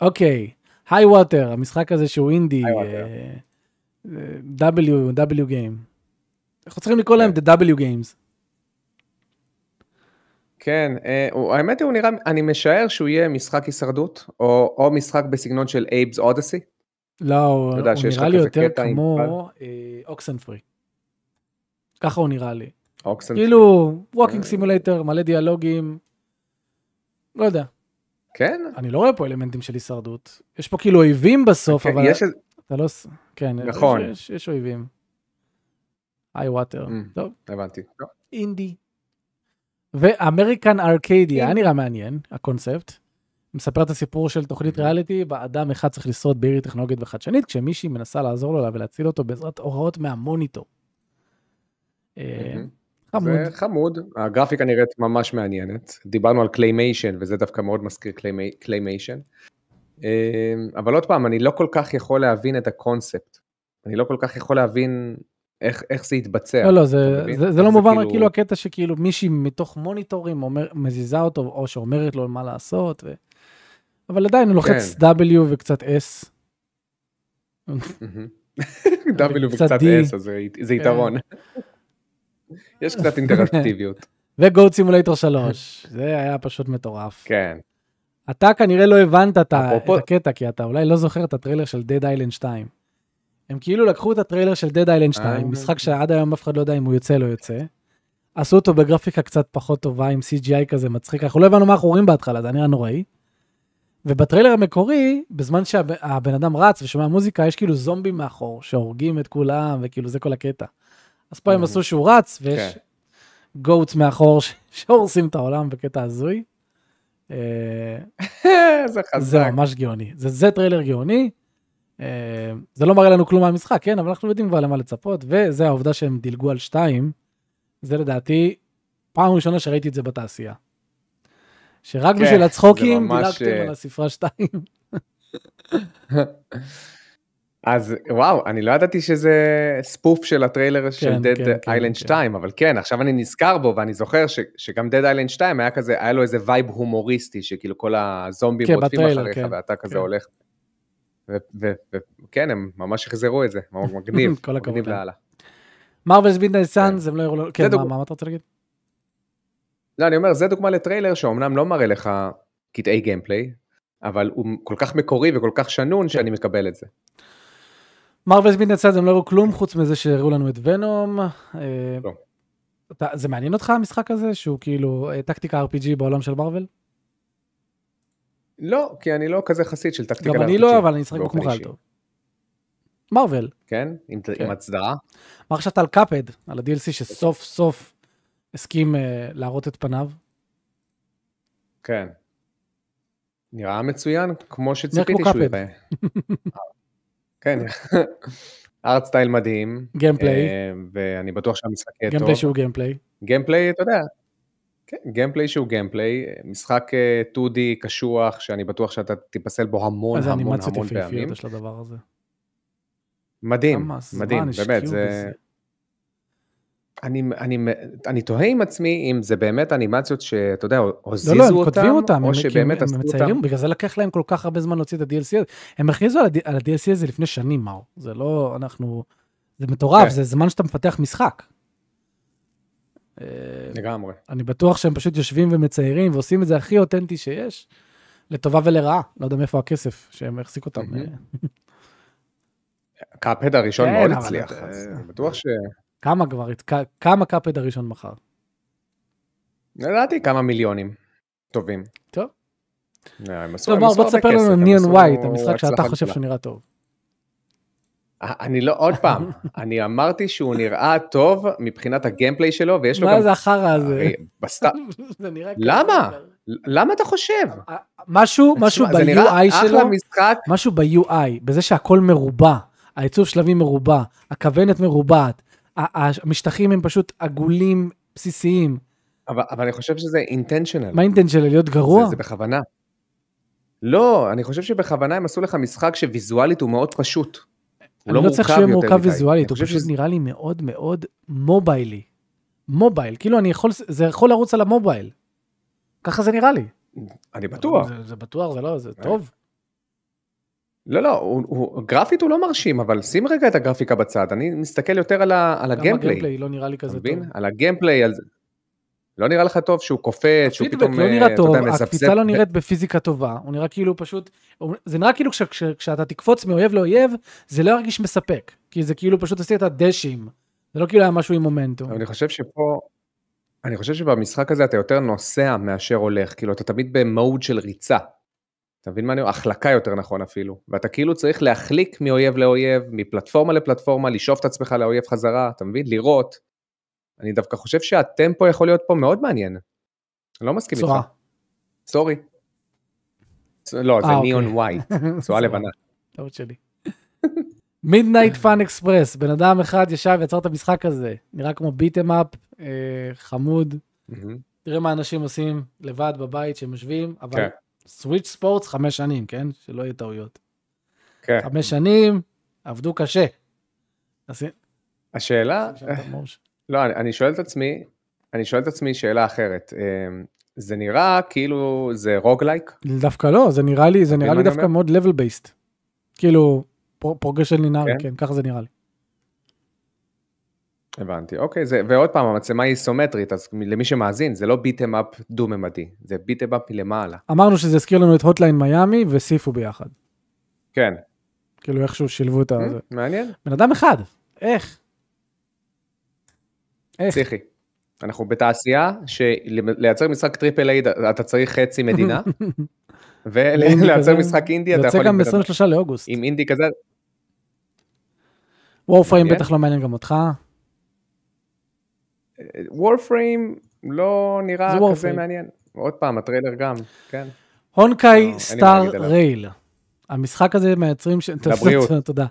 אוקיי, Highwater, המשחק הזה שהוא אינדי, אה, W, W Game. אנחנו צריכים לקרוא להם כן. The W Games. כן, אה, האמת היא, הוא נראה, אני משער שהוא יהיה משחק הישרדות, או משחק בסגנון של Abe's Oddysee. לא, הוא, הוא נראה לי יותר כמו Oxenfree. ככה הוא נראה לי. אוקסן כאילו, walking simulator, מלא דיאלוגים, לא יודע. כן? אני לא רואה פה אלמנטים של הישרדות. יש פה כאילו אויבים בסוף, okay, אוקיי, אבל... יש... אתה לא... כן, נכון. יש, יש, יש אויבים. Highwater. Mm, טוב. הבנתי. אינדי. ו-American Arcadia, היה נראה מעניין, הקונספט. מספר את הסיפור של תוכנית ריאליטי, בה אדם אחד צריך לשרוד בעיר טכנולוגית וחדשנית, כשמישהי מנסה לעזור לו ולהציל אותו בעזרת הוראות מהמוניטור. אה, חמוד. זה חמוד, הגרפיקה נראית ממש מעניינת. דיברנו על claymation, וזה דווקא מאוד מזכיר claymation. אמ, אבל עוד פעם, אני לא כל כך יכול להבין את הקונספט. אני לא כל כך יכול להבין איך, איך זה יתבצע. לא, לא, זה, זה, זה לא מובן, כאילו... כאילו הקטע שכאילו מישהי מתוך מוניטורים אומר, מזיזה אותו, או שאומרת לו מה לעשות, ו... אבל עדיין הוא לוחץ כן. W וקצת S. <laughs> W וקצת S, אז זה, זה יתרון. <laughs> יש קצת אינטראקטיביות. וגוד סימולטור 3, זה היה פשוט מטורף. כן. אתה כנראה לא הבנת. את הקטע, כי אתה אולי לא זוכר את הטריילר של Dead Island 2. הם כאילו לקחו את הטריילר של Dead Island 2, אה, משחק שעד היום אף אחד לא יודע אם הוא יוצא או לא יוצא. עשו אותו בגרפיקה קצת פחות טובה, עם CGI כזה מצחיק, אנחנו לא הבנו מה אנחנו רואים בהתחלה, זה נראה נוראי. ובטריילר המקורי, בזמן שהבן אדם רץ ושומע מוזיקה, יש כאילו זומבים מאחור, שהורגים את כולם, וכאילו זה כל הקטע. אז פה הם עשו שהוא רץ, ויש goats כן. מאחור שהורסים את העולם בקטע הזוי. אה, <laughs> זה חזק. זה ממש גאוני. זה, זה טריילר גאוני. אה, זה לא מראה לנו כלום מהמשחק, כן? אבל אנחנו יודעים כבר למה לצפות, וזה העובדה שהם דילגו על שתיים. זה לדעתי פעם ראשונה שראיתי את זה בתעשייה. שרק כן, בשביל הצחוקים דילגתם אה, על הספרה שתיים. <laughs> אז וואו, אני לא ידעתי שזה spoof של הטריילר כן, של Dead כן, Island כן, 2, כן. אבל כן, עכשיו אני נזכר בו ואני זוכר ש, שגם Dead Island 2 היה כזה, היה לו איזה vibe הומוריסטי, שכאילו כל הזומבים כן, רודפים אחריך כן, ואתה כזה כן. הולך. וכן, הם ממש החזרו את זה, מגניב, <laughs> מגניב לאללה. Marvel's Midnight Suns, הם לא יראו, כן, מה, מה אתה רוצה להגיד? לא, אני אומר, זה דוגמה לטריילר שאומנם לא מראה לך קטעי gameplay, אבל הוא כל כך מקורי וכל כך שנון שאני מקבל את זה. Marvel's Midnight Suns הם לא הראו כלום חוץ מזה שהראו לנו את Venom. אה, לא. זה מעניין אותך המשחק הזה שהוא כאילו אה, טקטיקה RPG בעולם של Marvel? לא, כי אני לא כזה חסיד של טקטיקה גם אני לא אבל אני אשחק בו באופן כמו חייל אישי. טוב. מרוויל. כן? עם, כן. עם הצדעה? מה חשבת על קאפד על ה-DLC שסוף סוף הסכים אה, להראות את פניו? כן. נראה מצוין, כמו שציפיתי שהוא. ייראה. <laughs> כן, ארט סטייל מדהים. גיימפליי. אה, ואני בטוח שהמשחק יהיה טוב. גיימפליי שהוא גיימפליי. גיימפליי, אתה יודע. כן, גיימפליי שהוא גיימפליי, משחק אה, 2D קשוח, שאני בטוח שאתה תיפסל בו המון איזה המון אנימציות המון יפהפיות פעמים. יש לדבר הזה. מדהים, מדהים, באמת, זה... אני, אני, אני תוהה עם עצמי אם זה באמת אנימציות שאתה יודע, הוזיזו לא, לא, הם אותם, כותבים אותם, או הם, שבאמת עשו אותם. בגלל זה לקח להם כל כך הרבה זמן להוציא את ה-DLC הזה. הם הכריזו על ה-DLC הזה לפני שנים, מאור. זה לא, אנחנו, זה מטורף, כן. זה זמן שאתה מפתח משחק. אה, לגמרי. אני בטוח שהם פשוט יושבים ומציירים ועושים את זה הכי אותנטי שיש, לטובה ולרעה. לא יודע מאיפה הכסף שהם החזיק אותם. קאפד הראשון כן, מאוד הצליח, אני בטוח ש... כמה כבר, כמה קאפד הראשון מכר? לדעתי כמה מיליונים טובים. טוב. אה, טוב, בוא תספר לנו ניאון ווייט, המשחק שאתה חושב. שהוא נראה טוב. אה, אני לא, עוד פעם, <laughs> אני אמרתי שהוא נראה טוב מבחינת הגיימפליי שלו, ויש לו מה גם... זה החרא הזה? <laughs> למה? למה אתה חושב? משהו, משהו נראה ב-UI שלו, משהו ב-UI, בזה שהכל מרובע, העיצוב שלבים מרובע, הכוונת מרובעת, המשטחים הם פשוט עגולים בסיסיים. אבל, אבל אני חושב שזה אינטנשיונל. מה האינטנט של להיות גרוע? זה, זה בכוונה. לא, אני חושב שבכוונה הם עשו לך משחק שוויזואלית הוא מאוד פשוט. הוא לא לא צריך שיהיה מורכב. ויזואלית, הוא חושב פשוט שזה- נראה לי מאוד מאוד מוביילי. מובייל, כאילו אני יכול, זה יכול לרוץ על המובייל. ככה זה נראה לי. אני בטוח. זה, זה בטוח, זה לא, זה אה, טוב. לא, לא, הוא, הוא, גרפית הוא לא מרשים, אבל שים רגע את הגרפיקה בצד, אני מסתכל יותר על, ה, על גם הגיימפליי. הגיימפליי לא נראה לי כזה מבין? טוב. על הגיימפליי, על. לא נראה לך טוב שהוא קופץ, שהוא פתאום, לא אה, נראה אתה טוב, יודע, הקפיצה לא נראית בפיזיקה טובה, הוא נראה כאילו פשוט, זה נראה כאילו כש- כש- כשאתה תקפוץ מאויב לאויב, זה לא ירגיש מספק, כי זה כאילו פשוט עשית דשים, זה לא כאילו היה משהו עם מומנטום. אני חושב שפה, אני חושב שבמשחק הזה אתה יותר נוסע מאשר הולך, כאילו אתה תמיד במוד של ריצה. אתה מבין מה אני אומר? החלקה יותר נכון אפילו. ואתה כאילו צריך להחליק מאויב לאויב, מפלטפורמה לפלטפורמה, לשאוף את עצמך לאויב חזרה, אתה מבין? לראות. אני דווקא חושב שהטמפו יכול להיות פה מאוד מעניין. אני לא מסכים צורה. איתך. סורי. לא, זה אה, ניאון אוקיי. <laughs> ווייט, צורה לבנה. טעות שלי. מידנייט פאן אקספרס, בן אדם אחד ישב ויצר את המשחק הזה, נראה כמו ביטם אפ, חמוד, מהמם. תראה מה אנשים עושים לבד בבית שהם יושבים, אבל כן. סוויץ' ספורטס חמש שנים, כן? שלא יהיה טעויות. כן. חמש שנים, עבדו קשה. השאלה. לא, אני, אני שואל את עצמי, אני שואל את עצמי שאלה אחרת. אמ, זה נראה כאילו זה roguelike? דווקא לא, זה נראה לי, זה נראה לי דווקא? מאוד level based. כאילו, progression לינארי, כן? כן, ככה זה נראה לי. הבנתי, אוקיי, זה, ועוד פעם, המצלמה היא איזומטרית, אז למי שמאזין, זה לא beat 'em up דו-ממדי, זה beat 'em up מלמעלה. אמרנו שזה הזכיר לנו את Hotline Miami ו Sifu ביחד. כן, כאילו איכשהו שילבו את ה... זה. מעניין, בן אדם אחד, איך? איך? פסיכי. אנחנו בתעשייה שלייצר משחק triple A אתה צריך חצי מדינה. <laughs> ולייצר משחק אינדי זה אתה יוצא יכול... גם להתקדם. ב-23 לאוגוסט. עם אינדי כזה, Warframe מעניין. בטח לא מעניין גם אותך. Warframe לא נראה זה כזה. מעניין. עוד פעם, הטריילר גם, כן. לא, הונקאי מה סטאר. רייל. המשחק הזה מהיוצרים של... לבריאות. <laughs> תודה.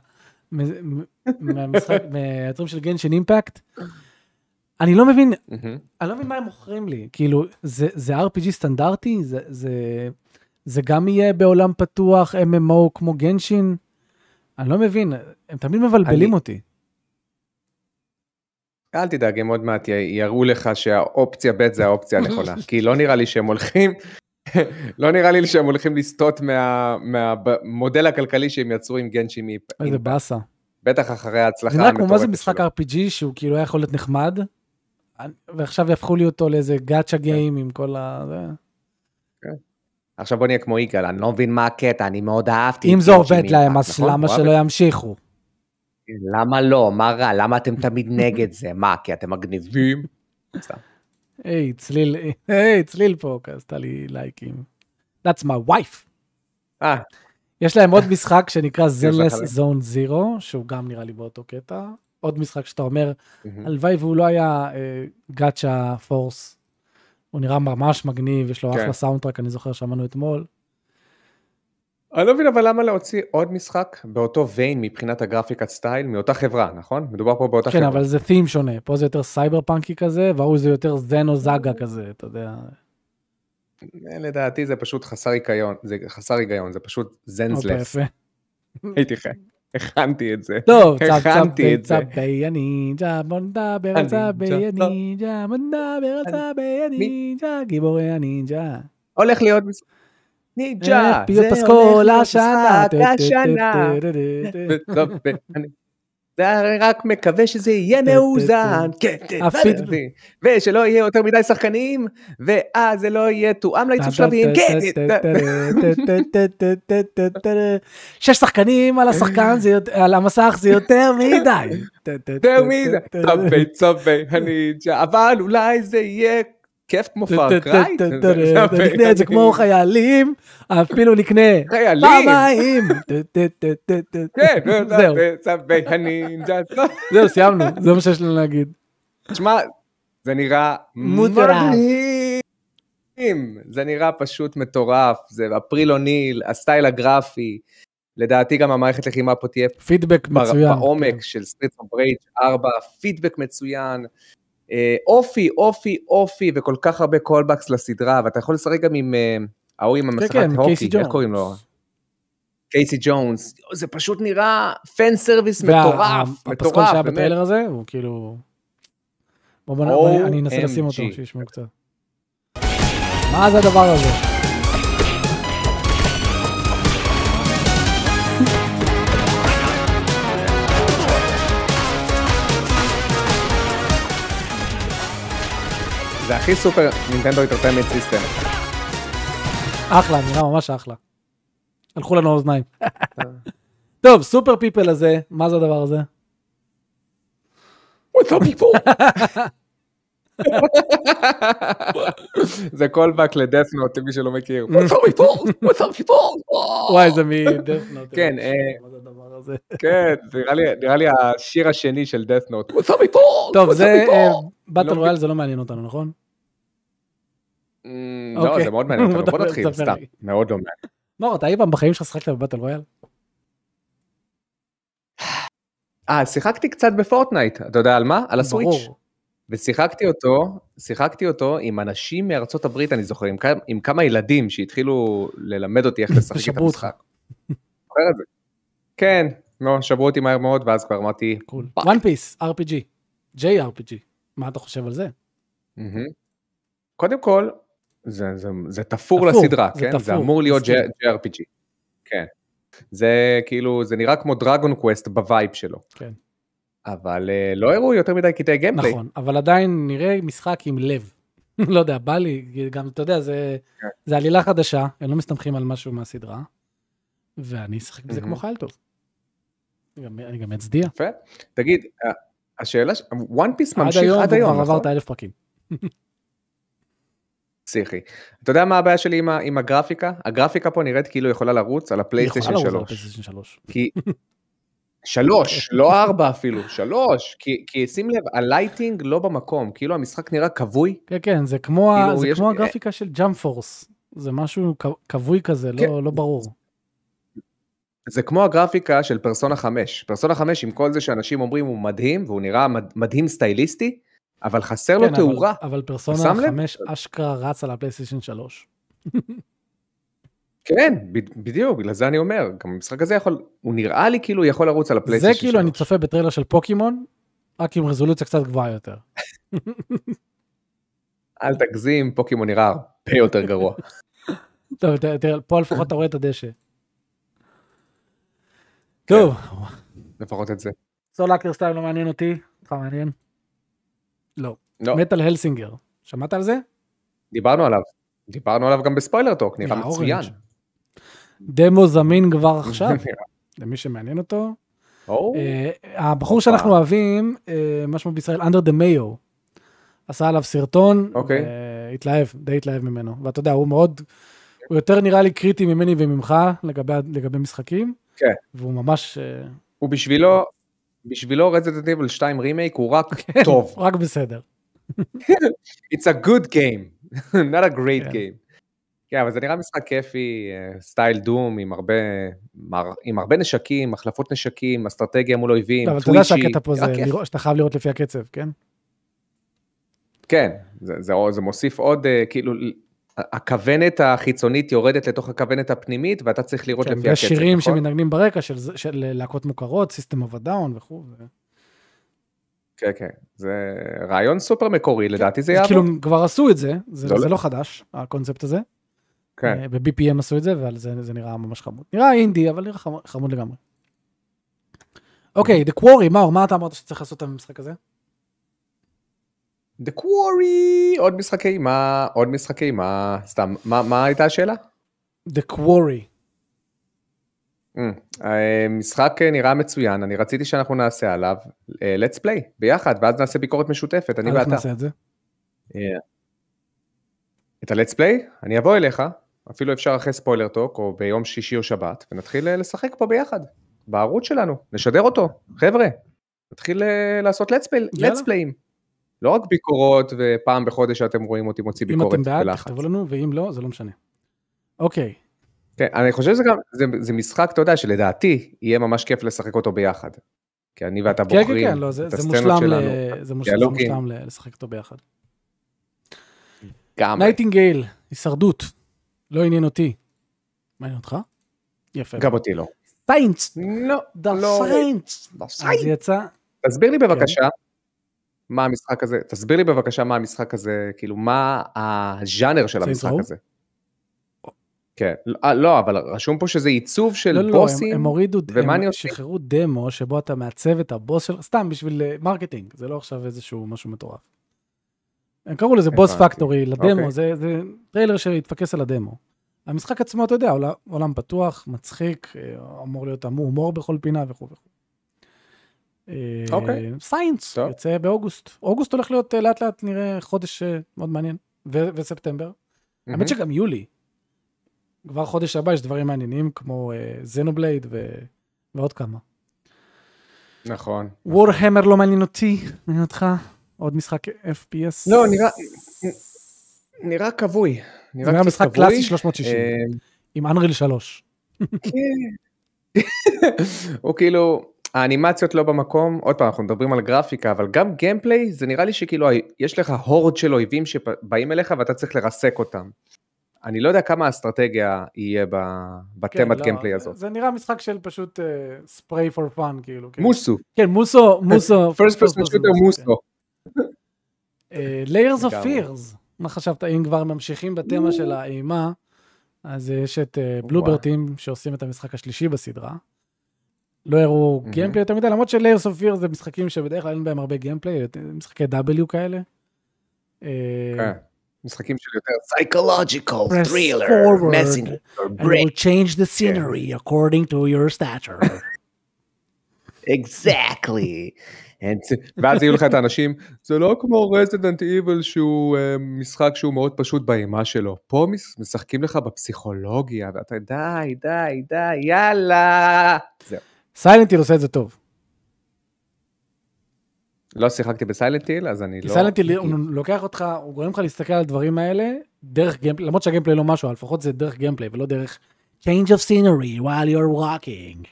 מ- מ- מהמשחק, <laughs> מהיוצרים של גנשין אימפקט. אני לא מבין. אני לא מבין מה הם מוכרים לי. כאילו, זה, RPG סטנדרטי? זה, גם יהיה בעולם פתוח, MMO כמו גנשין? אני לא מבין, הם תמיד מבלבלים אותי. אל תדאג, הם עוד מעט יראו לך שהאופציה ב' זה האופציה הנכונה. <laughs> כי לא נראה לי שהם הולכים, <laughs> לא נראה לי שהם הולכים לסטות מה- מהמודל הכלכלי שהם יצרו עם גנשין אימפקט. איזה באסה. בטח אחרי ההצלחה זה נראה כמו מה זה המטורפת משחק שלו. RPG שהוא כאילו היה יכול להיות נחמד, ועכשיו יהפכו לי אותו לאיזה גאצ'ה גיים עם כל ה... זה. עכשיו בוא נהיה כמו יגאל, אני לא מבין מה הקטע, אני מאוד אהבתי. אם זה עובד להם, אימפקט, אז נכון? למה שלא ימשיכו? למה לא? מה רע? למה אתם תמיד נגד זה? מה, כי אתם מגניבים? סתם. היי, צליל, היי, צליל פה, עשתה לי לייקים. That's my wife. אה, יש להם עוד משחק שנקרא זלס זכר. זון זירו, שהוא גם נראה לי באותו קטע. עוד משחק שאתה אומר. הלוואי והוא לא היה גאצ'ה פורס. הוא נראה ממש מגניב, יש לו כן. אחלה סאונדטרק, אני זוכר שאמרנו אתמול. אני לא מבין אבל למה להוציא עוד משחק באותו ויין מבחינת הגרפיקת סטייל מאותה חברה, נכון? מדובר פה באותה כן, חברה. אבל זה תים שונה. פה זה יותר סייבר פאנקי כזה, וההוא זה יותר זנו זאגה כזה, אתה יודע. אה, לדעתי זה פשוט חסר היגיון, זה חסר היגיון, זה פשוט זנזלס. יפה. הייתי חי, הכנתי את זה. טוב, הכנתי את זה. צבי הנינג'ה, בוא נדבר על הנינג'ה, צבי לא. הנינג'ה, בוא נדבר על צבי הנינג'ה, גיבורי הנינג'ה. הולך להיות משחק. נינג'ה, פיוט זה פסקול הולך להיות השנה. השנה. ואני רק מקווה שזה יהיה מאוזן, כן, כן, ושלא יהיה יותר מדי שחקנים, ואז זה לא יהיה תואם לעיצוב שלבים, כן, שש שחקנים על השחקן, זה על המסך זה יותר מדי. יותר מזה, צבי צבי הנינג'ה, אבל אולי זה יהיה כיף כמו פארקריי, <laughs> נקנה את זה כמו חיילים, אפילו נקנה פעמיים. כן, <laughs> זהו. <laughs> זהו, סיימנו, זה מה שיש לנו להגיד. תשמע, זה נראה. מדהים. זה נראה פשוט מטורף, זה אפריל אוניל, ה style הגרפי. לדעתי גם המערכת לחימה פה תהיה פידבק מצוין. בעומק של Streets of Rage 4, פידבק מצוין. אה, אופי, אופי, אופי, וכל כך הרבה callbacks לסדרה, ואתה יכול לשחק גם עם אה, ההוא עם כן, המסכת כן, הוקי, איך. קוראים לו? קייסי ג'ונס. זה פשוט נראה fan service וה- מטורף, הפסקול מטורף, שהיה באמת. בטריילר הזה, הוא כאילו... בוא בוא אני אנסה לשים אותו. שישמעו קצת. מה זה הדבר הזה? זה הכי Super Nintendo Entertainment System. אחלה, נראה ממש אחלה. הלכו לנו האוזניים. טוב, Super People הזה, מה זה הדבר הזה? What's up people? זה callback ל Death Note למי שלא מכיר. What's up people? What's up people? וואי, זה מ Death Note. כן, אה, הזה? כן, זה נראה לי- השיר השני של Death Note. What's up people? טוב, זה up people? באטל לא רויאל, זה לא מעניין אותנו, נכון? Mm, לא, אוקיי. זה מאוד מעניין אותנו. בוא <laughs> נתחיל, סתם. מאוד לא מעניין. לא, אתה אי פעם בחיים שלך שחקת בבאטל רויאל? אה, שיחקתי קצת בפורטנייט, אתה יודע על מה? על הסוויץ'. ברור. ושיחקתי אותו, שיחקתי אותו עם אנשים מארצות הברית, אני זוכר, עם, כמה- עם כמה ילדים שהתחילו ללמד אותי איך לשחק את. המשחק. זוכר את זה? כן, לא, שברו אותי מהר מאוד, ואז כבר אמרתי, cool. One Piece, RPG. JRPG. מה אתה חושב על זה? קודם כל, זה, זה, זה תפור תפור, לסדרה, זה כן? זה תפור, אמור להיות. JRPG. כן. זה כאילו, זה נראה כמו Dragon Quest ב vibe שלו. כן. אבל אה, לא הראו יותר מדי קטעי gameplay. נכון, אבל עדיין נראה משחק עם לב. <laughs> לא יודע, בא לי, גם, אתה יודע, זה, כן. זה עלילה חדשה, הם לא מסתמכים על משהו מהסדרה, ואני אשחק בזה כמו. חייל טוב. אני גם- אצדיע. יפה. תגיד, אה, השאלה, ש- one piece עד ממשיך היום, עד היום, נכון? את האלף פרקים. פסיכי. אתה יודע מה הבעיה שלי עם, ה- עם הגרפיקה? הגרפיקה פה נראית כאילו יכולה לרוץ על הפלייסטיישן יכולה לרוץ על 3. הפלייסטיישן 3. כי... <laughs> שלוש, לא ארבע אפילו, שלוש. כי, כי שים לב, ה lighting לא במקום, כאילו המשחק נראה כבוי. כן, כן, זה כמו, ה- כאילו, זה יש- כמו הגרפיקה של Jump Force. זה משהו כבוי כזה, כן. לא, לא ברור. זה כמו הגרפיקה של פרסונה 5. פרסונה 5 עם כל זה שאנשים אומרים הוא מדהים, והוא נראה מד- מדהים סטייליסטי, אבל חסר לו כן, אבל- תאורה. אבל פרסונה שם לב? 5 אשכרה רץ על הפלייסטיישן 3. כן, בדיוק, בגלל זה אני אומר, גם המשחק הזה יכול, הוא נראה לי כאילו יכול לרוץ על זה הפלייסטיישן כאילו אני 3. צופה בטריילר של פוקימון, רק עם רזולוציה קצת גבוהה יותר. אל תגזים, פוקימון נראה הרבה יותר גרוע. <laughs> טוב, תראה, פה לפחות אתה רואה את הדשא. כן. טוב, לפחות את זה. סולאקר סטייל לא מעניין אותי, אותך מעניין? לא. לא, Metal Hellsinger. שמעת על זה? דיברנו עליו. דיברנו עליו גם ב Spoiler Talk, נראה מצוין. דמו זמין כבר <laughs> עכשיו, למי שמעניין אותו. או, אה, הבחור. שאנחנו אוהבים, אה, מה שמו בישראל, under the mayo, עשה עליו סרטון, אוקיי. והתלהב, די התלהב ממנו. ואתה יודע, הוא מאוד, הוא יותר נראה לי קריטי ממני וממך לגבי משחקים. כן. והוא ממש אה, הוא בשבילו, בשבילו Resident Evil 2 רימייק הוא רק טוב. רק בסדר. <laughs> It's a good game, <laughs> not a great כן. game. כן, אבל זה נראה משחק כיפי, אה, style Doom, עם הרבה, עם הרבה נשקים, החלפות נשקים, אסטרטגיה מול אויבים, לא, אבל אתה יודע twitchy, שהקטע פה זה. לראות- שאתה חייב לראות לפי הקצב, כן? כן, זה, זה, זה מוסיף עוד, אה, כאילו, הכוונת החיצונית יורדת לתוך הכוונת הפנימית, ואתה צריך לראות כן, לפי ויש הקצב, שירים נכון? שמנגנים ברקע של של להקות מוכרות, System of a Down וכו'. ו- כן, כן, זה רעיון סופר מקורי, לדעתי זה אז יעבוד. כאילו כבר עשו את זה, זה לא- זה לא חדש, הקונספט הזה. כן. אה, ב-BPM עשו את זה, ועל זה זה נראה ממש חמוד. נראה אינדי, אבל נראה חמוד- חמוד לגמרי. אוקיי, The Quarry, מאור, מה אתה אמרת שצריך לעשות במשחק הזה? The Quarry, עוד משחקי אימה, עוד משחקי אימה, סתם, מה, מה הייתה השאלה? The Quarry. Mm, אה, משחק אה, נראה מצוין, אני רציתי שאנחנו נעשה עליו אה, let's play ביחד, ואז נעשה ביקורת משותפת, אני ואתה. נעשה את זה? את ה-let's play, אני אבוא אליך, אפילו אפשר אחרי ספוילר טוק, או ביום שישי או שבת, ונתחיל לשחק פה ביחד, בערוץ שלנו, נשדר אותו, חבר'ה, נתחיל לעשות let's play, let's play ים. לא רק ביקורות ופעם בחודש שאתם רואים אותי מוציא אם ביקורת אתם בעד, בלחץ. תכתבו לנו, ואם לא, זה לא משנה. אוקיי, כן, אני חושב שזה גם, זה, זה משחק, אתה יודע, שלדעתי יהיה ממש כיף לשחק אותו ביחד. כי אני ואתה כן, כן, בוחרים כן, לא, זה את הסצנות מושלם ל- שלנו. זה. מושלם ל- לשחק איתו ביחד. גם. Nightingale, הישרדות, לא עניין אותי. מעניין אותך? יפה. גם אותי לא. Saints, לא, לא. Saints. לא, אז יצא, תסביר לי בבקשה, כן. מה המשחק הזה, תסביר לי בבקשה מה המשחק הזה, כאילו, מה הז'אנר של המשחק? הזה. כן, אה, לא, אבל רשום פה שזה עיצוב של לא, לא, לא, בוסים. הם- הורידו, הם? שחררו דמו שבו אתה מעצב את הבוס של, סתם בשביל אה, marketing, זה לא עכשיו איזשהו משהו מטורף. הם קראו לזה Boss. Factory לדמו, אוקיי. זה זה טריילר שהתפקס על הדמו. המשחק עצמו, אתה יודע, עולם- עולם פתוח, מצחיק, אה, אמור להיות אמור הומור בכל פינה וכו' וכו'. אוקיי. Saints, טוב. יוצא באוגוסט. אוגוסט הולך להיות אה, לאט לאט נראה חודש אה, מאוד מעניין, ו- וספטמבר. האמת שגם יולי. כבר חודש הבא יש דברים מעניינים כמו Xenoblade ועוד כמה. נכון. Warhammer לא מעניין אותי, מעניין אותך? עוד משחק FPS? לא, נראה, נראה כבוי. נראה משחק כבוי. קלאסי 360, אה, עם Unreal 3. כן. <laughs> הוא כאילו, האנימציות לא במקום, עוד פעם, אנחנו מדברים על גרפיקה, אבל גם gameplay, זה נראה לי שכאילו, יש לך horde של אויבים שבאים אליך ואתה צריך לרסק אותם. אני לא יודע כמה אסטרטגיה יהיה ב- כן, בתמת לא, gameplay הזאת. זה נראה משחק של פשוט ספרי פור פאן, כאילו. כן. מוסו, כן, מוסו, מוסו. <laughs> first person shooter מוסו. Of לגמרי. Fears. מה חשבת, אם כבר ממשיכים בתמה של האימה, אז יש את. בלוברטים שעושים את המשחק השלישי בסדרה. לא הראו מהמם. גיימפליי יותר מדי, למרות ש-Layers of Fears זה משחקים שבדרך כלל אין בהם הרבה גיימפליי, משחקי W כאלה. אה, כן. משחקים של יותר psychological, thriller, messenger, And break, will change the scenery according to your stature. <laughs> exactly. And- ואז יהיו לך את האנשים, זה לא כמו רזידנט איבל שהוא אה, משחק שהוא מאוד פשוט באימה שלו. פה מש- משחקים לך בפסיכולוגיה, ואתה די, די, די, יאללה. זהו. סיילנטיל עושה את זה טוב. לא שיחקתי בסיילנט היל, אז אני לא... סיילנטיל הוא לוקח אותך, הוא גורם לך להסתכל על הדברים האלה דרך gameplay, למרות שה gameplay לא משהו, לפחות זה דרך gameplay ולא דרך change of scenery while you're walking.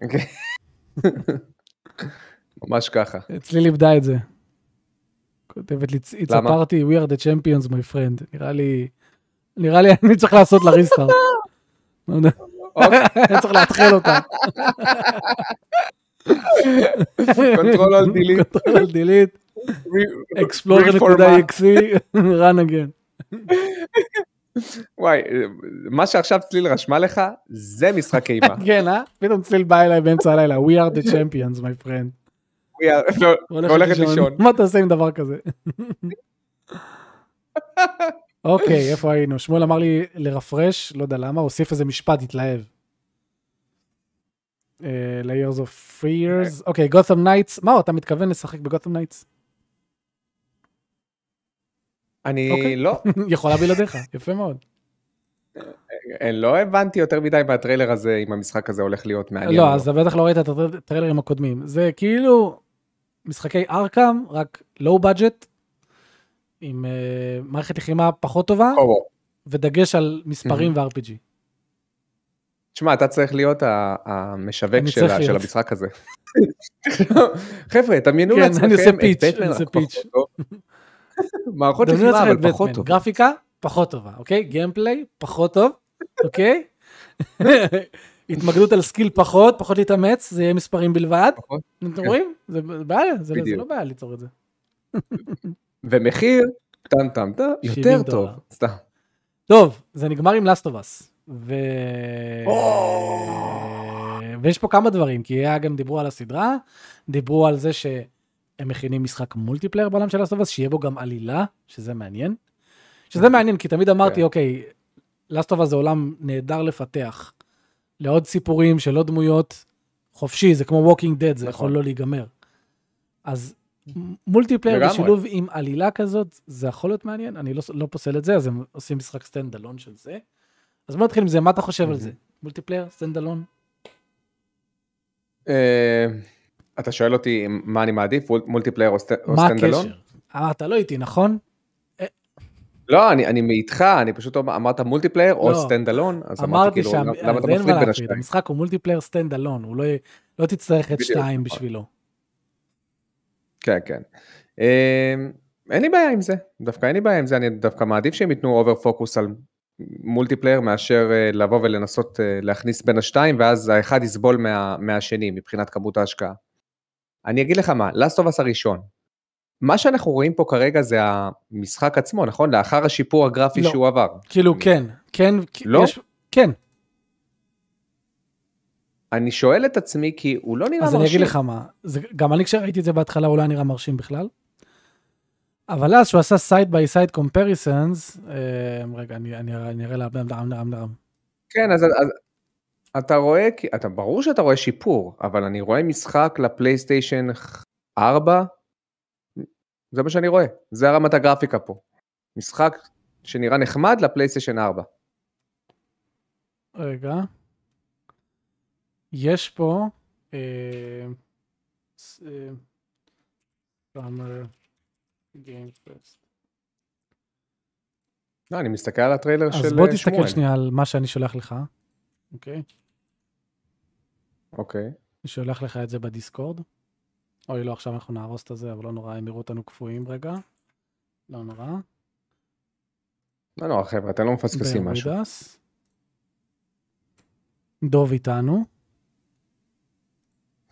<laughs> ממש ככה. אצלי לימדה את זה. כותבת לי, it's a party, we are the champions my friend. נראה לי, נראה לי <laughs> אני צריך לעשות לה restart. אוקיי, אני צריך להתחיל אותה. Control Alt Delete. Control Alt delete, re- explorer.exe, run again. וואי, מה שעכשיו צליל רשמה לך, זה משחק אימה. <laughs> כן, אה? פתאום צליל בא אליי באמצע הלילה, we are the champions my friend. והולכת לישון. מה אתה עושה עם דבר כזה? <laughs> אוקיי, איפה היינו? שמואל אמר לי לרפרש, לא יודע למה, הוסיף איזה משפט, התלהב. Layers of Fears. אוקיי, Gotham Knights. מה, אתה מתכוון לשחק ב Gotham Knights? אני לא. <laughs> יכולה בלעדיך, יפה מאוד. לא הבנתי יותר מדי מהטריילר הזה, אם המשחק הזה הולך להיות מעניין. לא, אז בטח לא ראית את הטריילרים הקודמים. זה כאילו משחקי Arkham, רק low budget, עם מערכת לחימה פחות טובה, ודגש על מספרים ו-RPG. תשמע, אתה צריך להיות המשווק של המשחק הזה. חבר'ה, תדמיינו לעצמכם את בטמן, רק פחות טוב. מערכות לחימה, אבל פחות טוב. גרפיקה, פחות טובה, אוקיי? gameplay, פחות טוב, אוקיי? התמקדות על skill פחות, פחות להתאמץ, זה יהיה מספרים בלבד. אתם רואים? זה בעיה, זה לא בעיה ליצור את זה. ומחיר, טם טם טם, יותר טוב. סתם. טוב, זה נגמר עם Last of Us. ו... ויש פה כמה דברים, כי היה גם דיברו על הסדרה, דיברו על זה שהם מכינים משחק multiplayer בעולם של Last of Us, שיהיה בו גם עלילה, שזה מעניין. שזה מעניין, כי תמיד אמרתי, כן. אוקיי, Last of Us זה עולם נהדר לפתח. לעוד סיפורים של עוד דמויות, חופשי, זה כמו Walking Dead, זה יכול לא להיגמר. אז multiplayer בשילוב עם עלילה כזאת, זה יכול להיות מעניין, אני לא, לא פוסל את זה, אז הם עושים משחק stand alone של זה. אז בוא נתחיל עם זה, מה אתה חושב על זה? multiplayer, stand alone? אתה שואל אותי מה אני מעדיף, multiplayer או stand alone? מה הקשר? אה, אתה לא איתי, נכון? לא, אני, אני מאיתך, אני פשוט אמרת multiplayer או stand alone, אז אמרתי כאילו, למה אתה מפריד בין השניים? המשחק הוא multiplayer stand alone, הוא לא, לא תצטרך את שתיים בשבילו. כן, כן. אין לי בעיה עם זה, דווקא אין לי בעיה עם זה, אני דווקא מעדיף שהם ייתנו over focus על multiplayer מאשר לבוא ולנסות להכניס בין השתיים, ואז האחד יסבול מה, מהשני מבחינת כמות ההשקעה. אני אגיד לך מה, Last of Us הראשון, מה שאנחנו רואים פה כרגע זה המשחק עצמו, נכון? לאחר השיפור הגרפי לא. שהוא עבר. כאילו כן, כן, לא? יש, כן. אני שואל את עצמי כי הוא לא נראה מרשים. אז אני אגיד לך מה, זה, גם אני כשראיתי את זה בהתחלה הוא לא נראה מרשים בכלל. אבל אז שהוא עשה side by side comparisons, רגע, אני, אני, אני אראה לבן אדם, נרם, נרם. כן, אז, אז אתה רואה, אתה, ברור שאתה רואה שיפור, אבל אני רואה משחק ל PlayStation 4, זה מה שאני רואה, זה הרמת הגרפיקה פה. משחק שנראה נחמד ל PlayStation 4. רגע. יש פה... אה, אה, לא, אני מסתכל על הטריילר של שמואל. אז בוא תסתכל שנייה על מה שאני שולח לך, אוקיי? אוקיי. אני שולח לך את זה בדיסקורד. אוי, לא, עכשיו אנחנו נהרוס את זה, אבל לא נורא, הם יראו אותנו קפואים רגע. לא נורא. לא נורא, חבר'ה, אתם לא מפספסים משהו. דוב איתנו.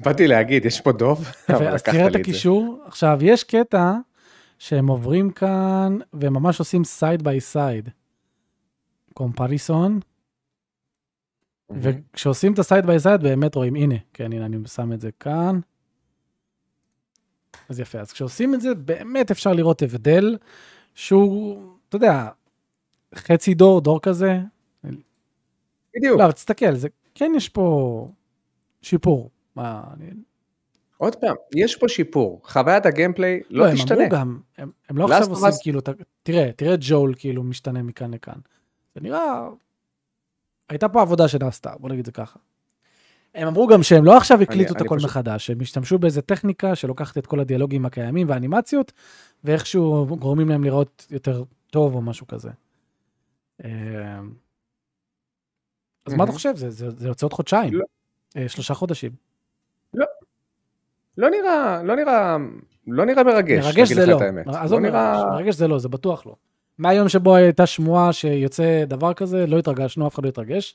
באתי להגיד, יש פה דוב, <laughs> אבל אז תראה את הקישור. עכשיו, יש קטע שהם עוברים כאן, והם ממש עושים side by side. comparison. וכשעושים את ה side by side באמת רואים, הנה, כן, הנה, אני שם את זה כאן. אז יפה, אז כשעושים את זה, באמת אפשר לראות הבדל שהוא, אתה יודע, חצי דור, דור כזה. בדיוק. לא, תסתכל, זה, כן יש פה שיפור. מה, אני... עוד פעם, יש פה שיפור, חוויית הגיימפליי לא, לא תשתנה. הם אמרו גם, הם, הם לא עכשיו עושים כאילו, תראה, תראה ג'ול כאילו משתנה מכאן לכאן. זה נראה, הייתה פה עבודה שנעשתה, בוא נגיד זה ככה. הם אמרו גם שהם לא עכשיו הקליטו את הכל פשוט... מחדש, הם השתמשו באיזה טכניקה שלוקחת את כל הדיאלוגים הקיימים והאנימציות, ואיכשהו גורמים להם לראות יותר טוב או משהו כזה. אמ, אז מה אתה חושב? זה, זה, זה יוצא עוד חודשיים, לא. אה, שלושה חודשים. לא. נראה, לא נראה, לא נראה מרגש, מרגש זה לא. לא נראה... מרגש זה לא, זה בטוח לא. מהיום שבו הייתה שמועה שיוצא דבר כזה, לא התרגשנו, אף אחד לא התרגש.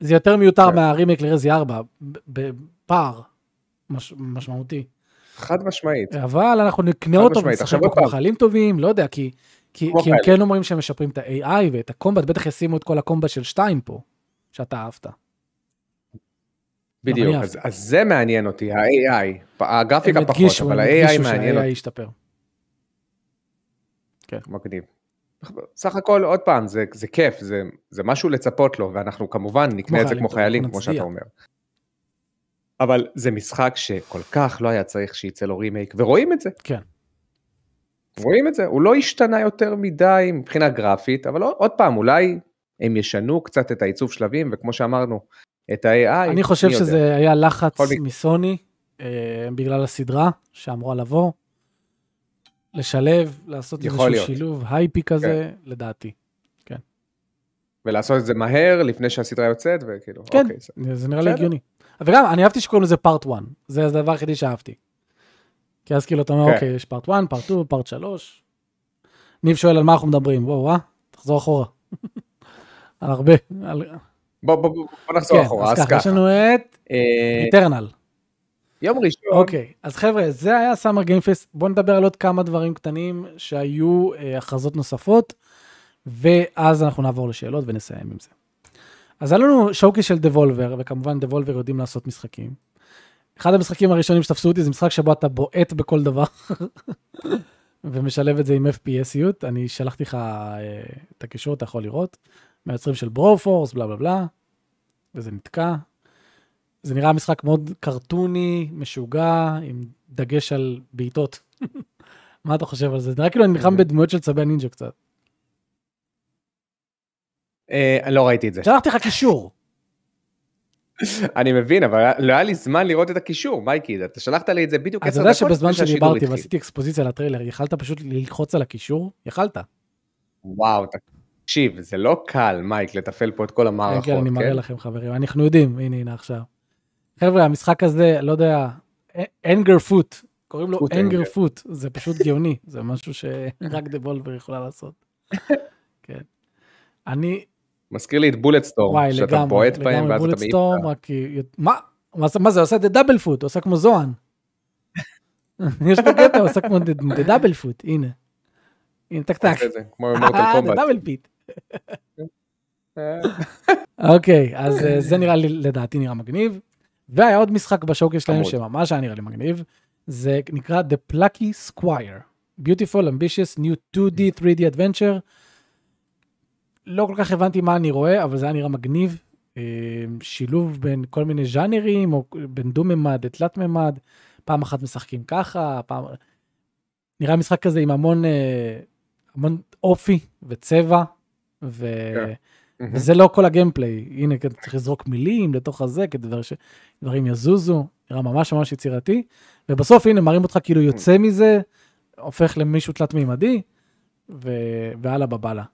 זה יותר מיותר כן. מהרימייק לרזי 4, בפער מש, משמעותי. חד משמעית. אבל אנחנו נקנה אותו ונשחק בו חיילים טובים, לא יודע, כי, כי, כי הם כן אומרים שהם משפרים את ה-AI ואת הקומבט, בטח ישימו את כל הקומבט של 2 פה, שאתה אהבת. בדיוק, אז, אז זה מעניין אותי, ה-AI, הגרפיקה פחות, אבל ה-AI מעניין אותי. ישתפר. כן. מגניב. סך הכל, עוד פעם, זה, זה כיף, זה, זה משהו לצפות לו, ואנחנו כמובן נקנה את זה כמו חיילים, כמו שאתה אומר. אבל זה משחק שכל כך לא היה צריך שייצא לו רימייק, ורואים את זה. כן. רואים את זה, הוא לא השתנה יותר מדי מבחינה גרפית, אבל עוד פעם, אולי הם ישנו קצת את העיצוב שלבים, וכמו שאמרנו, את ה-AI, אני חושב שזה יודע. היה לחץ מסוני, אה, בגלל הסדרה שאמורה לבוא, לשלב, לעשות איזשהו להיות. שילוב הייפי כזה, כן. לדעתי. כן. ולעשות את זה מהר, לפני שהסדרה יוצאת, וכאילו, כן, אוקיי. זה, זה נראה לי הגיוני. וגם, אני אהבתי שקוראים לזה פארט 1, זה הדבר היחידי שאהבתי. כי אז כאילו אתה אומר, כן. אוקיי, יש פארט 1, פארט 2, פארט 3. ניב שואל על מה אנחנו מדברים, בואו, אה? תחזור אחורה. <laughs> על הרבה. על... בוא, בוא, בוא, בוא נחזור כן, אחורה, אז ככה. יש לנו את איטרנל. אה, יום ראשון. אוקיי, אז חבר'ה, זה היה סאמר גיימפסט. בואו נדבר על עוד כמה דברים קטנים שהיו אה, הכרזות נוספות, ואז אנחנו נעבור לשאלות ונסיים עם זה. אז היה לנו שוקי של דבולבר, וכמובן דבולבר יודעים לעשות משחקים. אחד המשחקים הראשונים שתפסו אותי זה משחק שבו אתה בועט בכל דבר, <laughs> ומשלב את זה עם FPSיות. אני שלחתי לך אה, את הקישור, אתה יכול לראות. מהיוצרים של ברופורס, בלה בלה בלה, וזה נתקע. זה נראה משחק מאוד קרטוני, משוגע, עם דגש על בעיטות. <laughs> מה אתה חושב על זה? זה נראה כאילו אני נלחם אוקיי. בדמויות של צבי נינג'ה קצת. אה, לא ראיתי את זה. שלחתי לך קישור. <laughs> אני מבין, אבל לא היה לי זמן לראות את הקישור, מייקי, אתה שלחת לי את זה בדיוק עשר דקות אתה יודע שבזמן שדיברתי ועשיתי אקספוזיציה לטריילר, יכלת פשוט ללחוץ על הקישור? יכלת. וואו, תקשיב, זה לא קל, מייק, לתפעל פה את כל המערכות, כן? אני מראה? לכם, חברים, אנחנו יודעים, הנה, הנה עכשיו. חבר'ה, המשחק הזה, לא יודע, Anger Foot, קוראים לו Anger Foot, זה פשוט גאוני, <laughs> זה משהו שרק Devolver יכולה לעשות. <laughs> כן. אני... מזכיר לי את Bulletstorm, שאתה בועט בהם ואז אתה מעיף מה? מה זה, עושה את ה double foot, עושה כמו זוהן. <laughs> יש את הקטע, עושה כמו double foot, הנה. הנה, טק טק. כמו Mortal Kombat. double feet. אוקיי, אז אה, זה נראה לי, לדעתי נראה מגניב. והיה עוד משחק בשוקר שלהם שממש היה נראה לי מגניב, זה נקרא The Plucky Squire. Beautiful, ambitious, new 2D, 3D adventure. לא כל כך הבנתי מה אני רואה, אבל זה היה נראה מגניב. אה, שילוב בין כל מיני ז'אנרים, או בין דו-ממד לתלת-ממד. פעם אחת משחקים ככה, פעם... נראה משחק כזה עם המון אה, המון אופי וצבע, ו... כן. וזה לא כל הגיימפליי. הנה, צריך לזרוק מילים לתוך הזה, כדי שדברים יזוזו, נראה ממש ממש יצירתי, ובסוף, הנה, מראים אותך כאילו יוצא מזה, הופך למישהו תלת-מימדי, ו... והלאה בבאללה.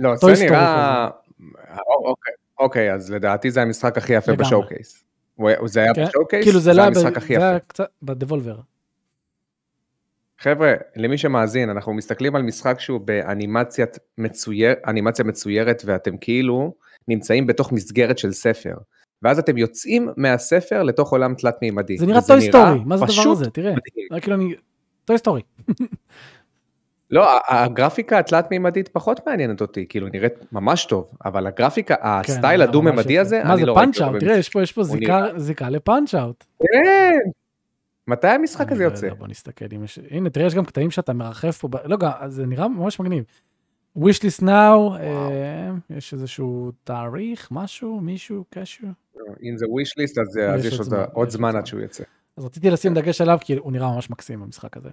לא, זה נראה... אוקיי, אוקיי, אז לדעתי זה המשחק הכי יפה בשואו-קייס. זה היה כן? בשואו-קייס? כאילו זה לא היה בדבולבר. חבר'ה, למי שמאזין, אנחנו מסתכלים על משחק שהוא באנימציה מצויר, מצוירת ואתם כאילו נמצאים בתוך מסגרת של ספר. ואז אתם יוצאים מהספר לתוך עולם תלת מימדי. זה נראה Toy Story, מה זה הדבר הזה? תראה, זה כאילו אני... Toy Story. <laughs> לא, הגרפיקה התלת מימדית פחות מעניינת אותי, כאילו נראית ממש טוב, אבל הגרפיקה, כן, ה style הדו-ממדי הזה, אני לא ראיתי. מה זה Punch-Out? תראה, יש פה זיקה ל Punch-Out. כן, מתי המשחק הזה לא יוצא? בוא נסתכל אם יש... הנה, תראה, יש גם קטעים שאתה מרחף פה, לא, זה נראה ממש מגניב. wish list now, אה, יש איזשהו תאריך, משהו, מישהו, קשור. אם זה wish list, אז יש עוד זמן עד שהוא יצא. אז רציתי לשים דגש עליו, כי הוא נראה ממש מקסים במשחק הזה.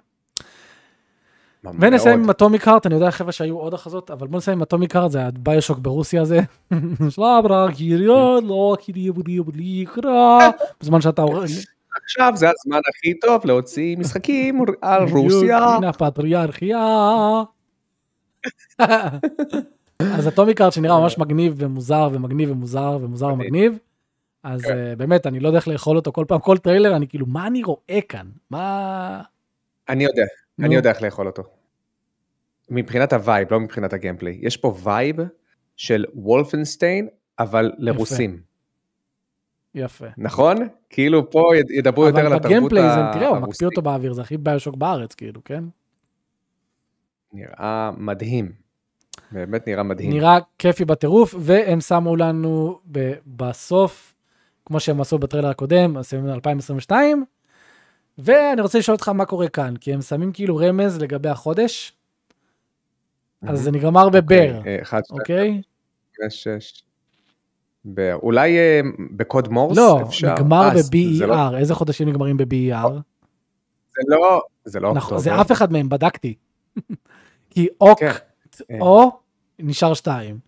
ונסיים עם אטומיק הארט, אני יודע חבר'ה שהיו עוד הכרזות, אבל בוא נסיים עם אטומיק הארט, זה הביושוק ברוסיה הזה. שלברה, קיריון, לא, קירי, בזמן שאתה... עכשיו זה הזמן הכי טוב להוציא משחקים על רוסיה. הנה הפטריארכיה. אז Atomic Heart שנראה ממש מגניב ומוזר ומגניב ומוזר ומוזר ומגניב. אז כן. אה, באמת אני לא יודע איך לאכול אותו כל פעם כל טריילר אני כאילו מה אני רואה כאן מה. אני יודע אני יודע איך לאכול אותו. מבחינת ה vibe לא מבחינת ה gameplay יש פה vibe של Wolfenstein אבל לרוסים. יפה. נכון? כאילו פה ידברו יותר על התרבות הרוסית. אבל בגיימפליי זה, תראה, הוא מקפיא אותו באוויר, זה הכי ביושוק בארץ, כאילו, כן? נראה מדהים. באמת נראה מדהים. נראה כיפי בטירוף, והם שמו לנו בסוף, כמו שהם עשו בטריילר הקודם, אז הם 2022, ואני רוצה לשאול אותך מה קורה כאן, כי הם שמים כאילו רמז לגבי החודש, אז זה נגמר בבר, אוקיי? 5, 6, אה, אולי אה, בקוד מורס לא, אפשר? נגמר אה, זה לא- ב-BER, איזה חודשים נגמרים ב-BER? זה לא, זה לא נכון. זה אף אחד מהם, בדקתי. <laughs> כי אוק כן. אה. או נשאר שתיים.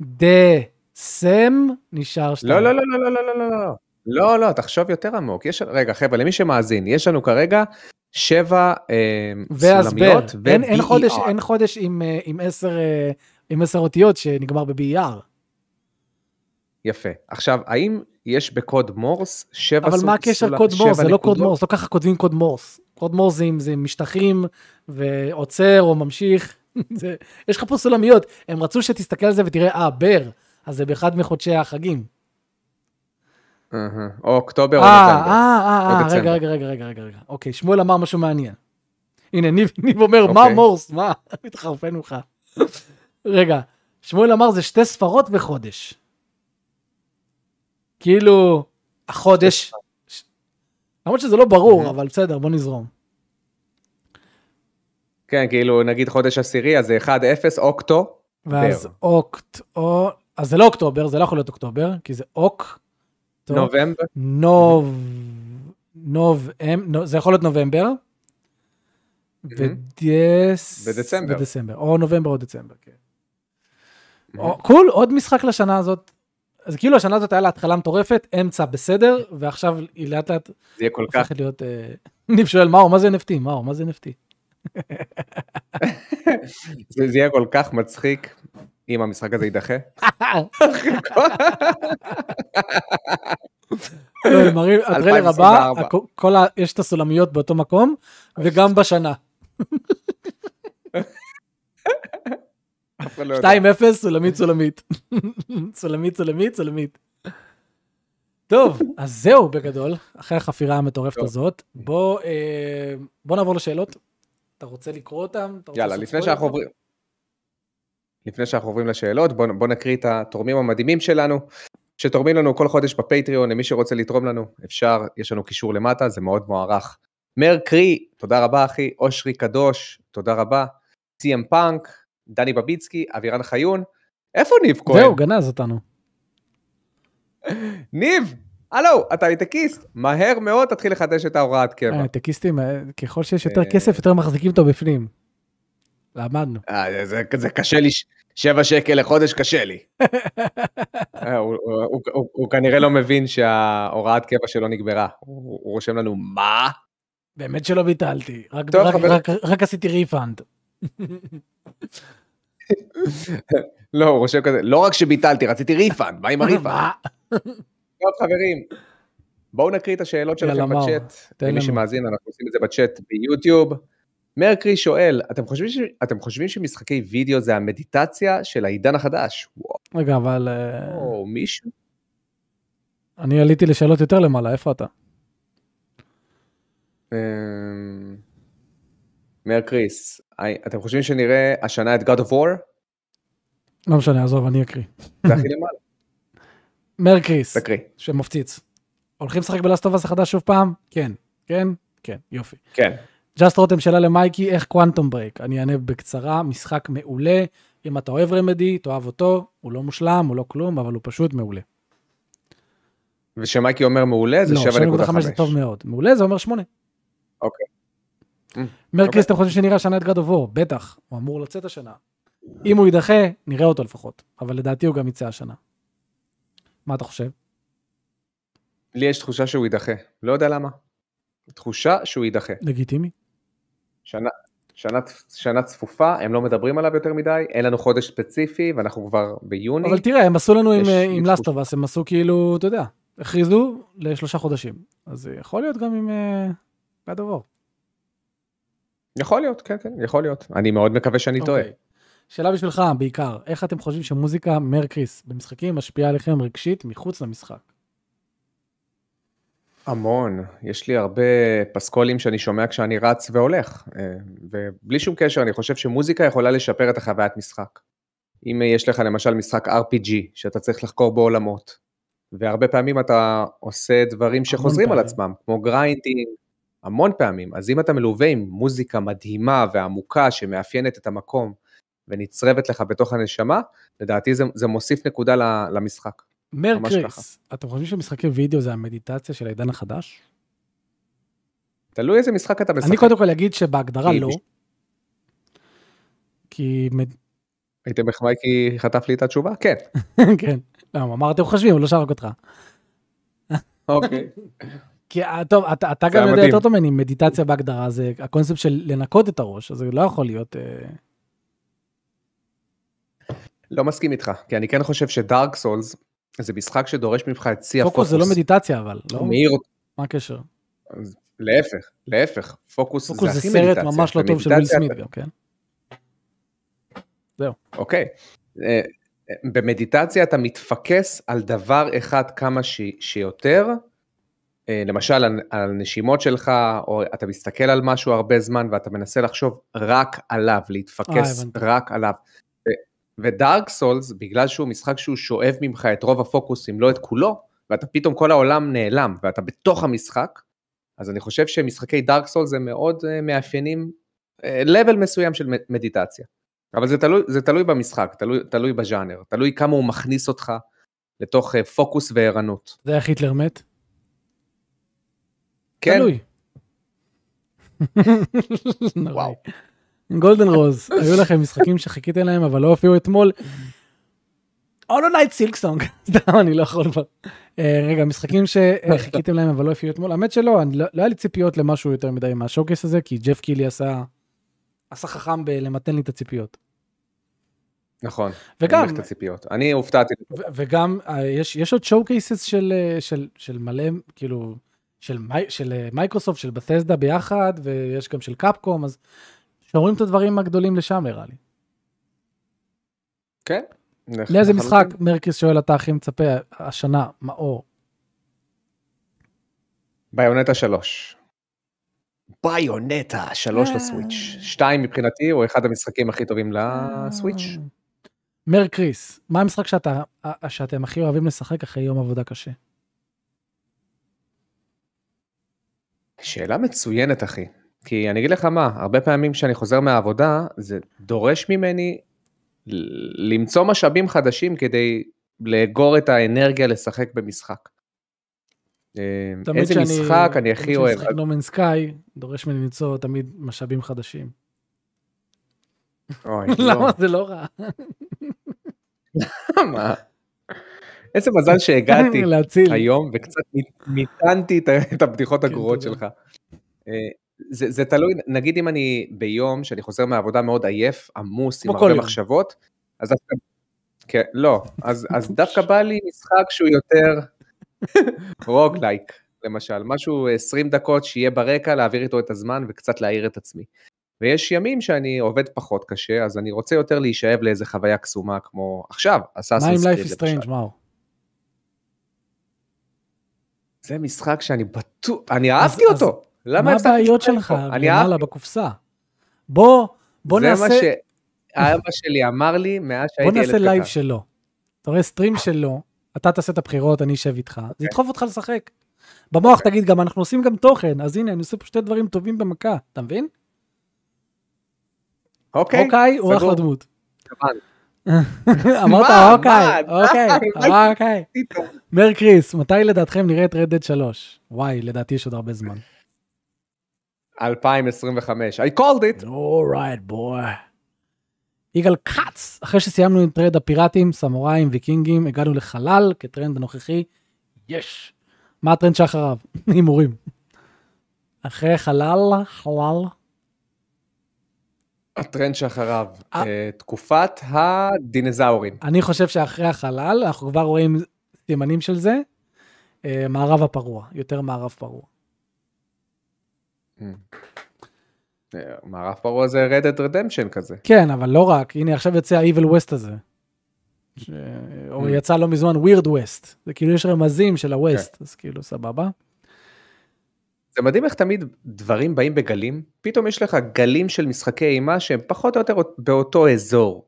דסם נשאר שתיים. לא, לא, לא, לא, לא, לא, לא, לא. לא, לא, תחשוב יותר עמוק. יש, רגע, חבר'ה, למי שמאזין, יש לנו כרגע שבע אה, סולמיות אין, אין, ו-BER. חודש, אין חודש עם, אה, עם, עשר, עם עשר אותיות שנגמר ב-BER. יפה. עכשיו, האם יש בקוד מורס שבע אבל סול- מה הקשר קוד מורס? זה לא קוד? מורס, לא ככה כותבים קוד מורס. קוד מורס זה, משטחים ועוצר או ממשיך. <laughs> זה, יש לך פה סולמיות, הם רצו שתסתכל על זה ותראה, אה, בר, אז זה באחד מחודשי החגים. או אוקטובר או אה, נובמבר. אה, אה, אה. רגע, רגע, רגע, רגע, רגע. אוקיי, שמואל אמר משהו מעניין. הנה, ניב, <laughs> אומר, מה אוקיי. מורס? מה? <laughs> מתחרפן ממך. רגע, שמואל אמר זה שתי ספרות וחודש. כאילו, החודש, למרות שזה לא ברור. אבל בסדר, בוא נזרום. כן, כאילו, נגיד חודש עשירי, אז זה 1-0 אוקטו. ואז. אוקט, או, אז זה לא אוקטובר, זה לא יכול להיות אוקטובר, כי זה אוק, נובמבר. נוב, נוב, אמ- נו- זה יכול להיות נובמבר. ודס... בדצמבר. בדצמבר, או נובמבר או דצמבר, כן. קול, עוד משחק לשנה הזאת. אז כאילו השנה הזאת היה לה התחלה מטורפת, אמצע בסדר, ועכשיו היא לאט לאט זה יהיה כל כך הופכת להיות... אה, <laughs> ניב שואל, מאור, מה זה NFT? מאור, מה זה NFT? <laughs> זה זה יהיה כל כך מצחיק אם המשחק הזה יידחה. <laughs> לא, מראים, הטריילר הבא, 2024. הכ- כל ה... יש את הסולמיות באותו מקום, וגם בשנה. אף אחד לא יודע. 2-0, סולמית סולמית. סולמית סולמית סולמית. טוב, אז זהו בגדול, אחרי החפירה המטורפת. הזאת. בוא אה, בוא נעבור לשאלות. אתה רוצה לקרוא? אתה רוצה יאללה, לפני? שאנחנו עוברים... לפני שאנחנו עוברים לשאלות, בואו בוא נקריא את התורמים המדהימים שלנו, שתורמים לנו כל חודש בפטריון, למי שרוצה לתרום לנו, אפשר, יש לנו קישור למטה, זה מאוד מוערך. מאיר קרי, תודה רבה אחי, אושרי קדוש, תודה רבה. סי.אם פאנק, דני בביצקי, אבירן חיון, איפה ניב כהן? זהו, גנז אותנו. <laughs> ניב, הלו, אתה הייטקיסט, מהר מאוד תתחיל לחדש את ההוראת קבע. הייטקיסטים, אה, ככל שיש יותר אה. כסף, יותר מחזיקים אותו בפנים. למדנו. אה, זה, זה קשה לי, שבע שקל לחודש קשה לי. <laughs> אה, הוא, כנראה לא מבין שההוראת קבע שלו נגמרה. הוא, רושם לנו, מה? באמת שלא ביטלתי, רק עשיתי refund. <laughs> לא, הוא רושם כזה, לא רק שביטלתי, רציתי refund, מה עם ה refund? טוב, חברים, בואו נקריא את השאלות שלכם בצ'אט. למי. שמאזין, אנחנו עושים את זה בצ'אט ב YouTube. מאיר קרי שואל, אתם חושבים, ש... אתם חושבים שמשחקי וידאו זה המדיטציה של העידן החדש? וואו, רגע, אבל אה, מישהו? אני עליתי לשאלות יותר למעלה, איפה אתה? אמ, מאיר קריס, היי, אתם חושבים שנראה השנה את God of War? לא משנה, עזוב, אני אקריא. זה הכי למעלה. מר קריס, תקריא. שמפציץ. הולכים לשחק ב Last of Us החדש שוב פעם? כן. כן? כן, יופי. כן. Just רותם שאלה למייקי, איך Quantum Break? אני אענה בקצרה, משחק מעולה. אם אתה אוהב Remedy, תאהב אותו, הוא לא מושלם, הוא לא כלום, אבל הוא פשוט מעולה. ושמייקי אומר מעולה זה לא, 7.5. זה טוב מאוד. מעולה זה אומר 8. אוקיי. מר אוקיי. אתם חושבים שנראה השנה את God of War? בטח, הוא אמור לצאת השנה. אם הוא יידחה, נראה אותו לפחות, אבל לדעתי הוא גם יצא השנה. מה אתה חושב? לי יש תחושה שהוא יידחה, לא יודע למה. תחושה שהוא יידחה. לגיטימי? שנה, שנה, שנה צפופה, הם לא מדברים עליו יותר מדי, אין לנו חודש ספציפי ואנחנו כבר ביוני. אבל תראה, הם עשו לנו עם, יש- אה, עם. לסטובס, הם עשו כאילו, אתה יודע, הכריזו לשלושה חודשים. אז זה יכול להיות גם עם God of War. יכול להיות, כן, כן, יכול להיות. אני מאוד מקווה שאני טועה. אוקיי. שאלה בשבילך בעיקר, איך אתם חושבים שמוזיקה, מר קריס, במשחקים משפיעה עליכם רגשית מחוץ למשחק? המון, יש לי הרבה פסקולים שאני שומע כשאני רץ והולך, אה, ובלי שום קשר אני חושב שמוזיקה יכולה לשפר את החוויית משחק. אם יש לך למשל משחק RPG שאתה צריך לחקור בעולמות, והרבה פעמים אתה עושה דברים שחוזרים על פעמים. עצמם, כמו grinding, המון פעמים. אז אם אתה מלווה עם מוזיקה מדהימה ועמוקה שמאפיינת את המקום ונצרבת לך בתוך הנשמה, לדעתי זה, זה מוסיף נקודה למשחק. מר ממש קריס, אתם חושבים שמשחקי וידאו זה המדיטציה של העידן החדש? תלוי איזה משחק אתה משחק. אני קודם כל אגיד שבהגדרה לא. כי... הייתם מחמיא כי חטף לי את התשובה? כן. <laughs> כן. למה? מה אתם חושבים? הוא לא שרק אותך. אוקיי. <laughs> כי אה, טוב, אתה, אתה זה גם יודע. יותר טוב ממני, מדיטציה בהגדרה זה הקונספט של לנקות את הראש, אז זה לא יכול להיות... אה, לא מסכים איתך, כי אני כן חושב ש Dark Souls זה משחק שדורש ממך את שיא הפוקוס. פוקוס זה לא מדיטציה אבל, לא? מאיר. מה הקשר? להפך, להפך, פוקוס, פוקוס זה זה הכי סרט מדיטציה. ממש לא טוב של וויל סמית גם, כן? אוקיי. אה, במדיטציה אתה מתפקס על דבר אחד כמה ש... שיותר, למשל על, על נשימות שלך, או אתה מסתכל על משהו הרבה זמן ואתה מנסה לחשוב רק עליו, להתפקס אה. רק עליו. ודארק סולס, בגלל שהוא משחק שהוא שואב ממך את רוב הפוקוס, אם לא את כולו, ואתה פתאום כל העולם נעלם ואתה בתוך המשחק, אז אני חושב שמשחקי דארק סולס זה מאוד אה, מאפיינים, level מסוים של מדיטציה. אבל זה תלוי, זה תלוי במשחק, תלוי, תלוי בז'אנר, תלוי כמה הוא מכניס אותך לתוך אה, פוקוס וערנות. זה איך היטלר מת? כן, תלוי. <laughs> וואו. Golden Rose, היו לכם משחקים שחיכיתם להם אבל לא הופיעו אתמול. Hollow Knight Silksong, סתם אני לא יכול כבר. אה, רגע, משחקים שחיכיתם להם אבל לא הופיעו אתמול, האמת שלא, לא לא היה לי ציפיות למשהו יותר מדי מה showcase הזה, כי ג'ף קילי עשה עשה חכם בלמתן לי את הציפיות. נכון. וגם- את הציפיות. אני הופתעתי. וגם אה, יש יש עוד showcases של אה, של של מלא כאילו של מי- של אה, מייקרוסופט של Bethesda ביחד ויש גם של Capcom אז שומרים את הדברים הגדולים לשם נראה לי. כן. לאיזה לחלוטין. משחק מרקיס שואל אתה הכי מצפה השנה מאור. ביונטה 3. ביונטה 3 אה. לסוויץ'. 2 מבחינתי הוא אחד המשחקים הכי טובים לסוויץ'. מר קריס מה המשחק שאתה אה, שאתם הכי אוהבים לשחק אחרי יום עבודה קשה. שאלה מצוינת אחי. כי אני אגיד לך מה, הרבה פעמים כשאני חוזר מהעבודה, זה דורש ממני למצוא משאבים חדשים כדי לאגור את האנרגיה לשחק במשחק. תמיד איזה כשאני- משחק אני הכי תמיד אוהב. כשאני משחק נומן סקאי דורש ממני למצוא תמיד משאבים חדשים. אוי, <laughs> למה לא. זה לא רע. <laughs> מה? איזה מזל שהגעתי. <laughs> היום וקצת מיתנתי את הבדיחות כן, הגרועות. שלך. אה, זה, זה תלוי, נגיד אם אני ביום שאני חוזר מהעבודה מאוד עייף, עמוס, עם הרבה. מחשבות, אז דווקא, כן, לא, אז, אז דווקא בא לי משחק שהוא יותר <laughs> רוגלייק, למשל, משהו 20 דקות שיהיה ברקע, להעביר איתו את הזמן וקצת להעיר את עצמי. ויש ימים שאני עובד פחות קשה, אז אני רוצה יותר להישאב לאיזה חוויה קסומה כמו עכשיו, מה עם אסאסינס Life is Strange מאור? זה משחק שאני בטוח, אני אהבתי אז- אותו. למה מה הבעיות שלך? אני למעלה. בקופסה? בוא, בוא זה נעשה, מה שאבא שלי אמר לי מאז בוא שהייתי ילד נעשה קטן. live שלו. אתה רואה stream שלו, אתה תעשה את הבחירות, אני אשב איתך, זה ידחוף אותך לשחק. במוח אוקיי. תגיד גם אנחנו עושים גם תוכן, אז הנה אני עושה פה שתי דברים טובים במכה, אתה מבין? אוקיי, אוקיי, הוא סגור. אחלה דמות. <laughs> אמרת? אוקיי? אוקיי, די. אוקיי. מר קריס, מתי לדעתכם נראה את Red Dead 3? וואי, לדעתי יש עוד הרבה זמן. 2025, I called it. אורייט בוי. יגאל כץ, אחרי שסיימנו עם טרד הפיראטים, סמוראים, ויקינגים, הגענו לחלל כטרנד הנוכחי. יש. מה הטרנד שאחריו? <laughs> הימורים. אחרי חלל, חלל. הטרנד שאחריו, אה. אה, תקופת הדינזאורים. אני חושב שאחרי החלל, אנחנו כבר רואים סימנים של זה. אה, מערב הפרוע, יותר מערב פרוע. מערב פרעה זה רדד רדמפשן כזה. כן, אבל לא רק, הנה עכשיו יוצא ה-Evil West הזה. ש... או Mm. יצא לא מזמן Weird West. זה כאילו יש רמזים של ה-West, אז כאילו סבבה. זה מדהים איך תמיד דברים באים בגלים, פתאום יש לך גלים של משחקי אימה שהם פחות או יותר באותו אזור.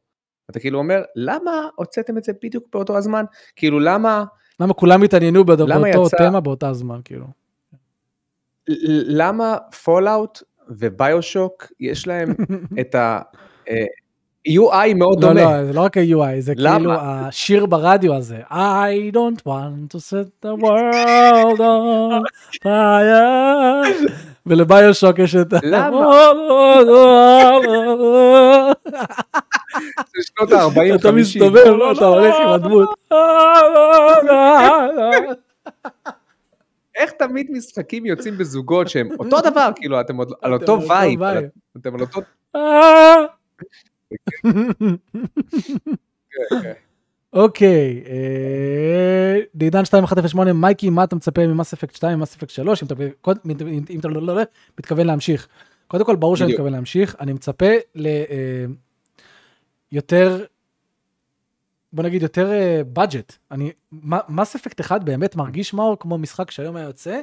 אתה כאילו אומר, למה הוצאתם את זה בדיוק באותו הזמן? כאילו למה למה כולם התעניינו באותו יצא- תמה באותה זמן, כאילו. למה Fallout ו BioShock יש להם <laughs> את ה... UI מאוד לא, דומה. לא, זה לא רק ה-UI, זה? כאילו השיר ברדיו הזה. I don't want to set the <laughs> world on fire. ול BioShock יש את ה... למה? <laughs> זה שנות ה-40, אתה מסתובב, אתה הולך עם הדמות. איך תמיד משחקים יוצאים בזוגות שהם אותו דבר, כאילו, אתם על אותו vibe. אתם על אותו... אוקיי, אה, דידן 2108, מייקי, מה אתה מצפה מ Mass Effect 2, מ Mass Effect 3, אם אתה לא- לא לא- מתכוון להמשיך. קודם כל, ברור שאני. מתכוון להמשיך, אני מצפה ליותר, בוא נגיד יותר בדג'ט. אני, מס אפקט 1 באמת מרגיש מאור כמו משחק שהיום היה יוצא,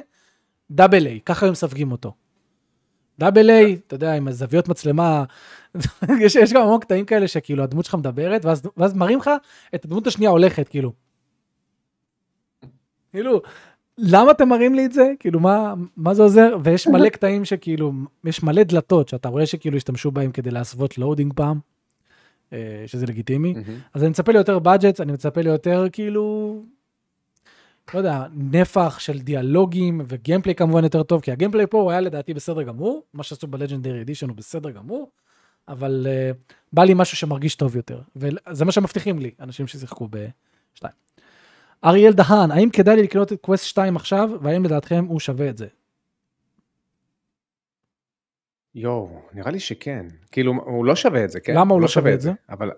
דאבל איי, ככה הם מסווגים אותו. דאבל איי, אתה יודע, עם הזוויות מצלמה, <laughs> יש, יש גם המון קטעים כאלה שכאילו הדמות שלך מדברת, ואז, ואז מראים לך את הדמות השנייה הולכת, כאילו. כאילו, למה אתם מראים לי את זה? כאילו, מה, מה זה עוזר? ויש מלא <laughs> קטעים שכאילו, יש מלא דלתות שאתה רואה שכאילו השתמשו בהם כדי להסוות loading פעם, אה, שזה לגיטימי. אז אני מצפה ליותר budgets, אני מצפה ליותר כאילו, לא יודע, נפח של דיאלוגים ו gameplay כמובן יותר טוב, כי ה gameplay פה הוא היה לדעתי בסדר גמור, מה שעשו ב Legendary Edition הוא בסדר גמור, אבל uh, בא לי משהו שמרגיש טוב יותר, וזה מה שמבטיחים לי, אנשים ששיחקו ב-2. אריאל דהן, האם כדאי לי לקנות את קווסט 2 עכשיו, והאם לדעתכם הוא שווה את זה? יואו, נראה לי שכן. כאילו, הוא לא שווה את זה, כן? למה הוא לא שווה את זה? אבל...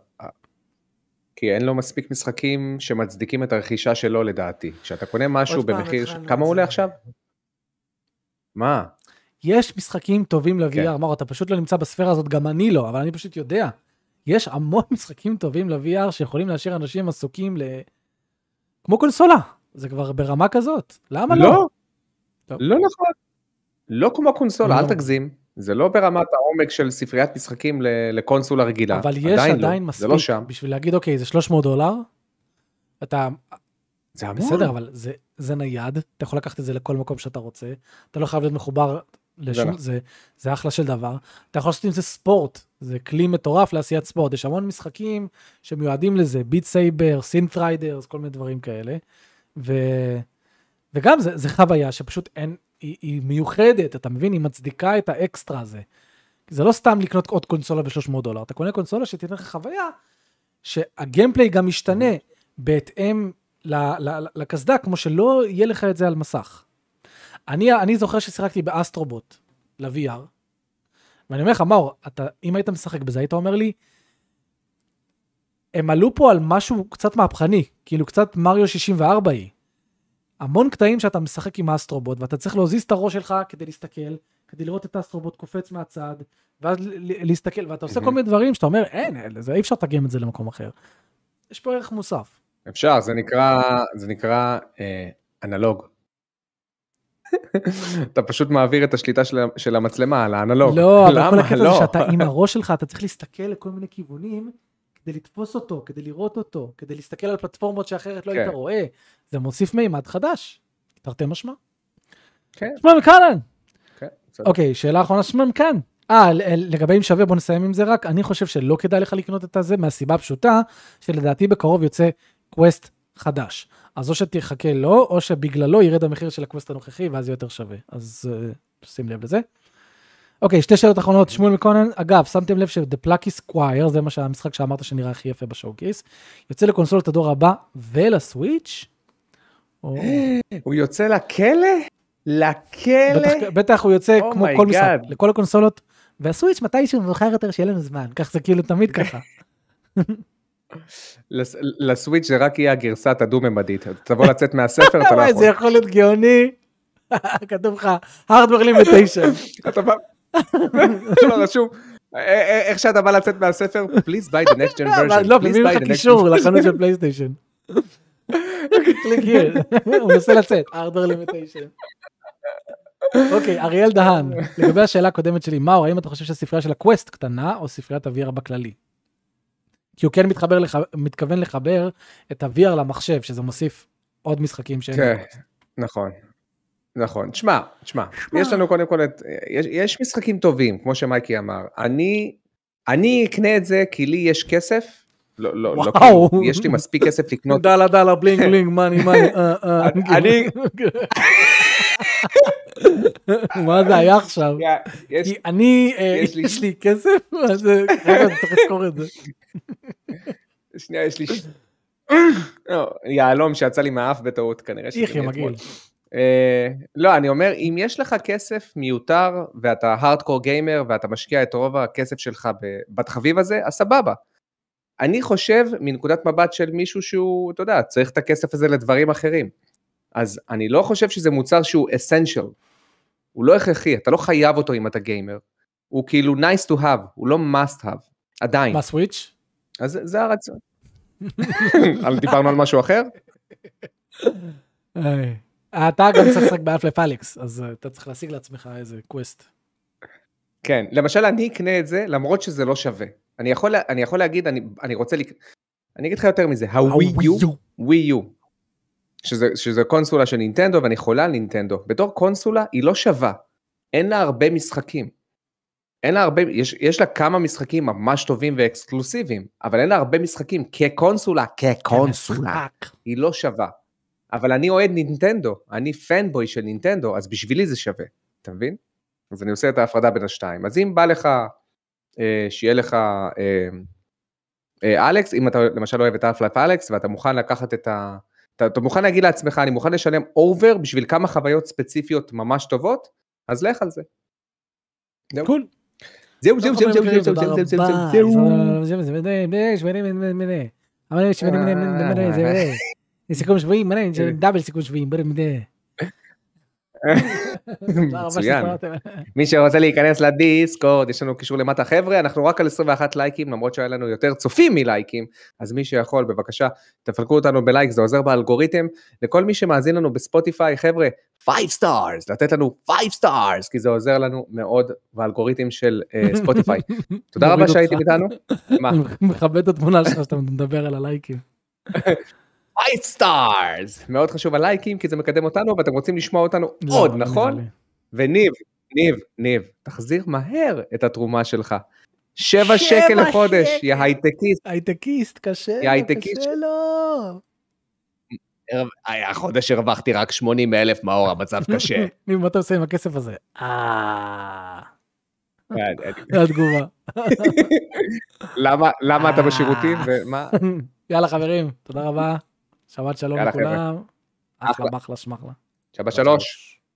כי אין לו מספיק משחקים שמצדיקים את הרכישה שלו לדעתי. כשאתה קונה משהו במחיר... ש- כמה הוא עולה. עכשיו? מה? יש משחקים טובים ל-VR, כן. מאור, אתה פשוט לא נמצא בספירה הזאת, גם אני לא, אבל אני פשוט יודע. יש המון <laughs> משחקים טובים ל-VR שיכולים להשאיר אנשים עסוקים ל... כמו קונסולה, זה כבר ברמה כזאת, למה לא? לא. לא נכון. לא כמו קונסולה, אל לא. תגזים. זה לא ברמת העומק של ספריית משחקים לקונסולה רגילה. אבל יש עדיין עדיין לא, מספיק, זה לא שם. בשביל להגיד, אוקיי, זה 300 דולר, אתה, זה המון. בסדר, אבל זה, זה נייד, אתה יכול לקחת את זה לכל מקום שאתה רוצה, אתה לא חייב להיות מחובר לשום, נכון. זה, זה אחלה של דבר. אתה יכול לעשות עם זה ספורט, זה כלי מטורף לעשיית ספורט, יש המון משחקים שמיועדים לזה, Beat Saber, Synth Riders, כל מיני דברים כאלה. ו, וגם זה, זה חוויה שפשוט אין, היא, היא מיוחדת, אתה מבין? היא מצדיקה את האקסטרה הזה. זה לא סתם לקנות עוד קונסולה ב-300 דולר, אתה קונה קונסולה שתיתן לך חוויה שה gameplay גם משתנה בהתאם לקסדה, כמו שלא יהיה לך את זה על מסך. אני, אני זוכר ששיחקתי ב Astro Bot ל-VR, ואני אומר לך, מאור, אתה, אם היית משחק בזה, היית אומר לי, הם עלו פה על משהו קצת מהפכני, כאילו קצת מריו 64 היא. המון קטעים שאתה משחק עם ה Astro Bot, ואתה צריך להזיז את הראש שלך כדי להסתכל, כדי לראות את ה Astro Bot קופץ מהצד, ואז להסתכל, ואתה עושה כל מיני דברים שאתה אומר, אין, אי אפשר לתרגם את זה למקום אחר. יש פה ערך מוסף. אפשר, זה נקרא, זה נקרא אה, אנלוג. <laughs> אתה פשוט מעביר את השליטה של, של המצלמה על האנלוג. לא, אבל כל? הקטע לא. זה שאתה עם <laughs> הראש שלך, אתה צריך להסתכל לכל מיני כיוונים, כדי לתפוס אותו, כדי לראות אותו, כדי להסתכל על פלטפורמות שאחרת לא כן. היית רואה. זה מוסיף מימד חדש, תרתי משמע. כן, שמעון כאן! כן. אוקיי, שאלה אחרונה, שמעון כאן. אה, לגבי אם שווה, בוא נסיים עם זה רק. אני חושב שלא כדאי לך לקנות את הזה, מהסיבה הפשוטה, שלדעתי בקרוב יוצא Quest חדש. אז או שתחכה לו, או שבגללו ירד המחיר של ה Quest הנוכחי, ואז יהיה יותר שווה. אז אה, שים לב לזה. אוקיי, שתי שאלות אחרונות. שמואל מקונן, אגב, שמתם לב ש-The Plucky Squire, זה מה שהמשחק שאמרת שנראה הכי יפה ב showcase, יוצא לקונסולת הדור הבא ולסוויץ'? הוא יוצא לכלא? לכלא? בטח, הוא יוצא Oh כמו כל משחק. לכל הקונסולות, והסוויץ' מתישהו מאוחר יותר שיהיה לנו זמן, כך זה כאילו תמיד <laughs> ככה. לס- לסוויץ' זה רק יהיה הגרסת הדו-ממדית. תבוא לצאת מהספר, אתה <laughs> לא יכול. זה יכול להיות גאוני. <laughs> כתוב לך, hardware limitation. <laughs> בא, לא רשום, א- א- איך שאתה בא לצאת מהספר, please buy the next gen <laughs> version. לא, please מביאים buy לך the next קישור gen version." לחנות של פלייסטיישן. קליק הוא מנסה לצאת, hardware limitation. אוקיי, אריאל דהן, לגבי השאלה הקודמת שלי, מאור, האם אתה חושב שהספרייה של ה Quest קטנה או ספריית ה-VR בכללי? כי הוא כן מתחבר לח... מתכוון לחבר את ה-VR למחשב, שזה מוסיף עוד משחקים שהם... כן, נכון. נכון. תשמע, תשמע, יש לנו קודם כל את... יש, יש משחקים טובים, כמו שמייקי אמר. אני, אני אקנה את זה כי לי יש כסף. לא, לא, לא, וואו. כאילו, יש לי מספיק כסף לקנות. <laughs> dollar dollar bling bling money money. <laughs> אני- <laughs> מה זה היה עכשיו? כי אני, אה, יש לי- יש לי כסף, אז אה, צריך לזכור את זה. שנייה, יש לי... <coughs> לא, יהלום שיצא לי מהאף בטעות כנראה. שזה מאתמול. אה, לא, אני אומר, אם יש לך כסף מיותר, ואתה הארדקור גיימר, ואתה משקיע את רוב הכסף שלך בתחביב הזה, אז סבבה. אני חושב מנקודת מבט של מישהו שהוא, אתה יודע, צריך את הכסף הזה לדברים אחרים. אז אני לא חושב שזה מוצר שהוא אסנשל. הוא לא הכרחי, אתה לא חייב אותו אם אתה גיימר. הוא כאילו nice to have, הוא לא must have, עדיין. מה סוויץ'? אז זה- הרצון. <laughs> דיברנו על משהו אחר? אתה גם צריך לשחק באלף אליקס, אז אה, אתה צריך להשיג לעצמך איזה קווסט. כן, למשל אני אקנה את זה למרות שזה לא שווה. אני יכול, אני יכול להגיד, אני, אני רוצה, לק... אני אגיד לך יותר מזה, הווי יו, ווי יו, שזה, שזה קונסולה של נינטנדו ואני חולה על נינטנדו, בתור קונסולה היא לא שווה, אין לה הרבה משחקים. אין לה הרבה, יש, יש לה כמה משחקים ממש טובים ואקסקלוסיביים, אבל אין לה הרבה משחקים כקונסולה, כקונסולה, היא לא שווה. אבל אני אוהד נינטנדו, אני פנבוי של נינטנדו, אז בשבילי זה שווה, אתה מבין? אז אני עושה את ההפרדה בין השתיים. אז אם בא לך, אה, שיהיה לך אה, אה, אלכס, אם אתה למשל אוהב את Half-Life Alyx, ואתה מוכן לקחת את ה... אתה, אתה מוכן להגיד לעצמך, אני מוכן לשלם over בשביל כמה חוויות ספציפיות ממש טובות, אז לך על זה. זהו. cool. זהו, זהו, זהו, זהו, זהו, זהו, זהו, זהו, זהו, זהו. סיכום שבועים, מלא, זה double סיכום שבועים, בואו נדע. <laughs> מצוין. מי שרוצה להיכנס לדיסקורד, יש לנו קישור למטה חבר'ה, אנחנו רק על 21 לייקים, למרות שהיה לנו יותר צופים מלייקים, אז מי שיכול, בבקשה, תפלקו אותנו בלייק, זה עוזר באלגוריתם. לכל מי שמאזין לנו בספוטיפיי, חבר'ה, 5 stars, לתת לנו 5 stars, כי זה עוזר לנו מאוד באלגוריתם של אה, <laughs> ספוטיפיי. תודה רבה שהייתם. איתנו. <laughs> מה? מכבד את התמונה שלך שאתה מדבר על הלייקים. 5 stars! מאוד חשוב הלייקים, כי זה מקדם אותנו, ואתם רוצים לשמוע אותנו לא, עוד, לא נכון? וניב, ניב, ניב, תחזיר מהר את התרומה שלך. שבע שקל לחודש. יא הייטקיסט. הייטקיסט, קשה לו, קשה לו. החודש הרווחתי רק 80 אלף, מאור, המצב קשה. <laughs> ניב, מה אתה עושה עם הכסף הזה? אה... כן, זה התגובה. <laughs> למה למה אתה אה. בשירותים <laughs> ומה? יאללה חברים, תודה רבה. שבת שלום. לכולם. אחלה אחלה. מחלה שמחלה. שבת שלוש.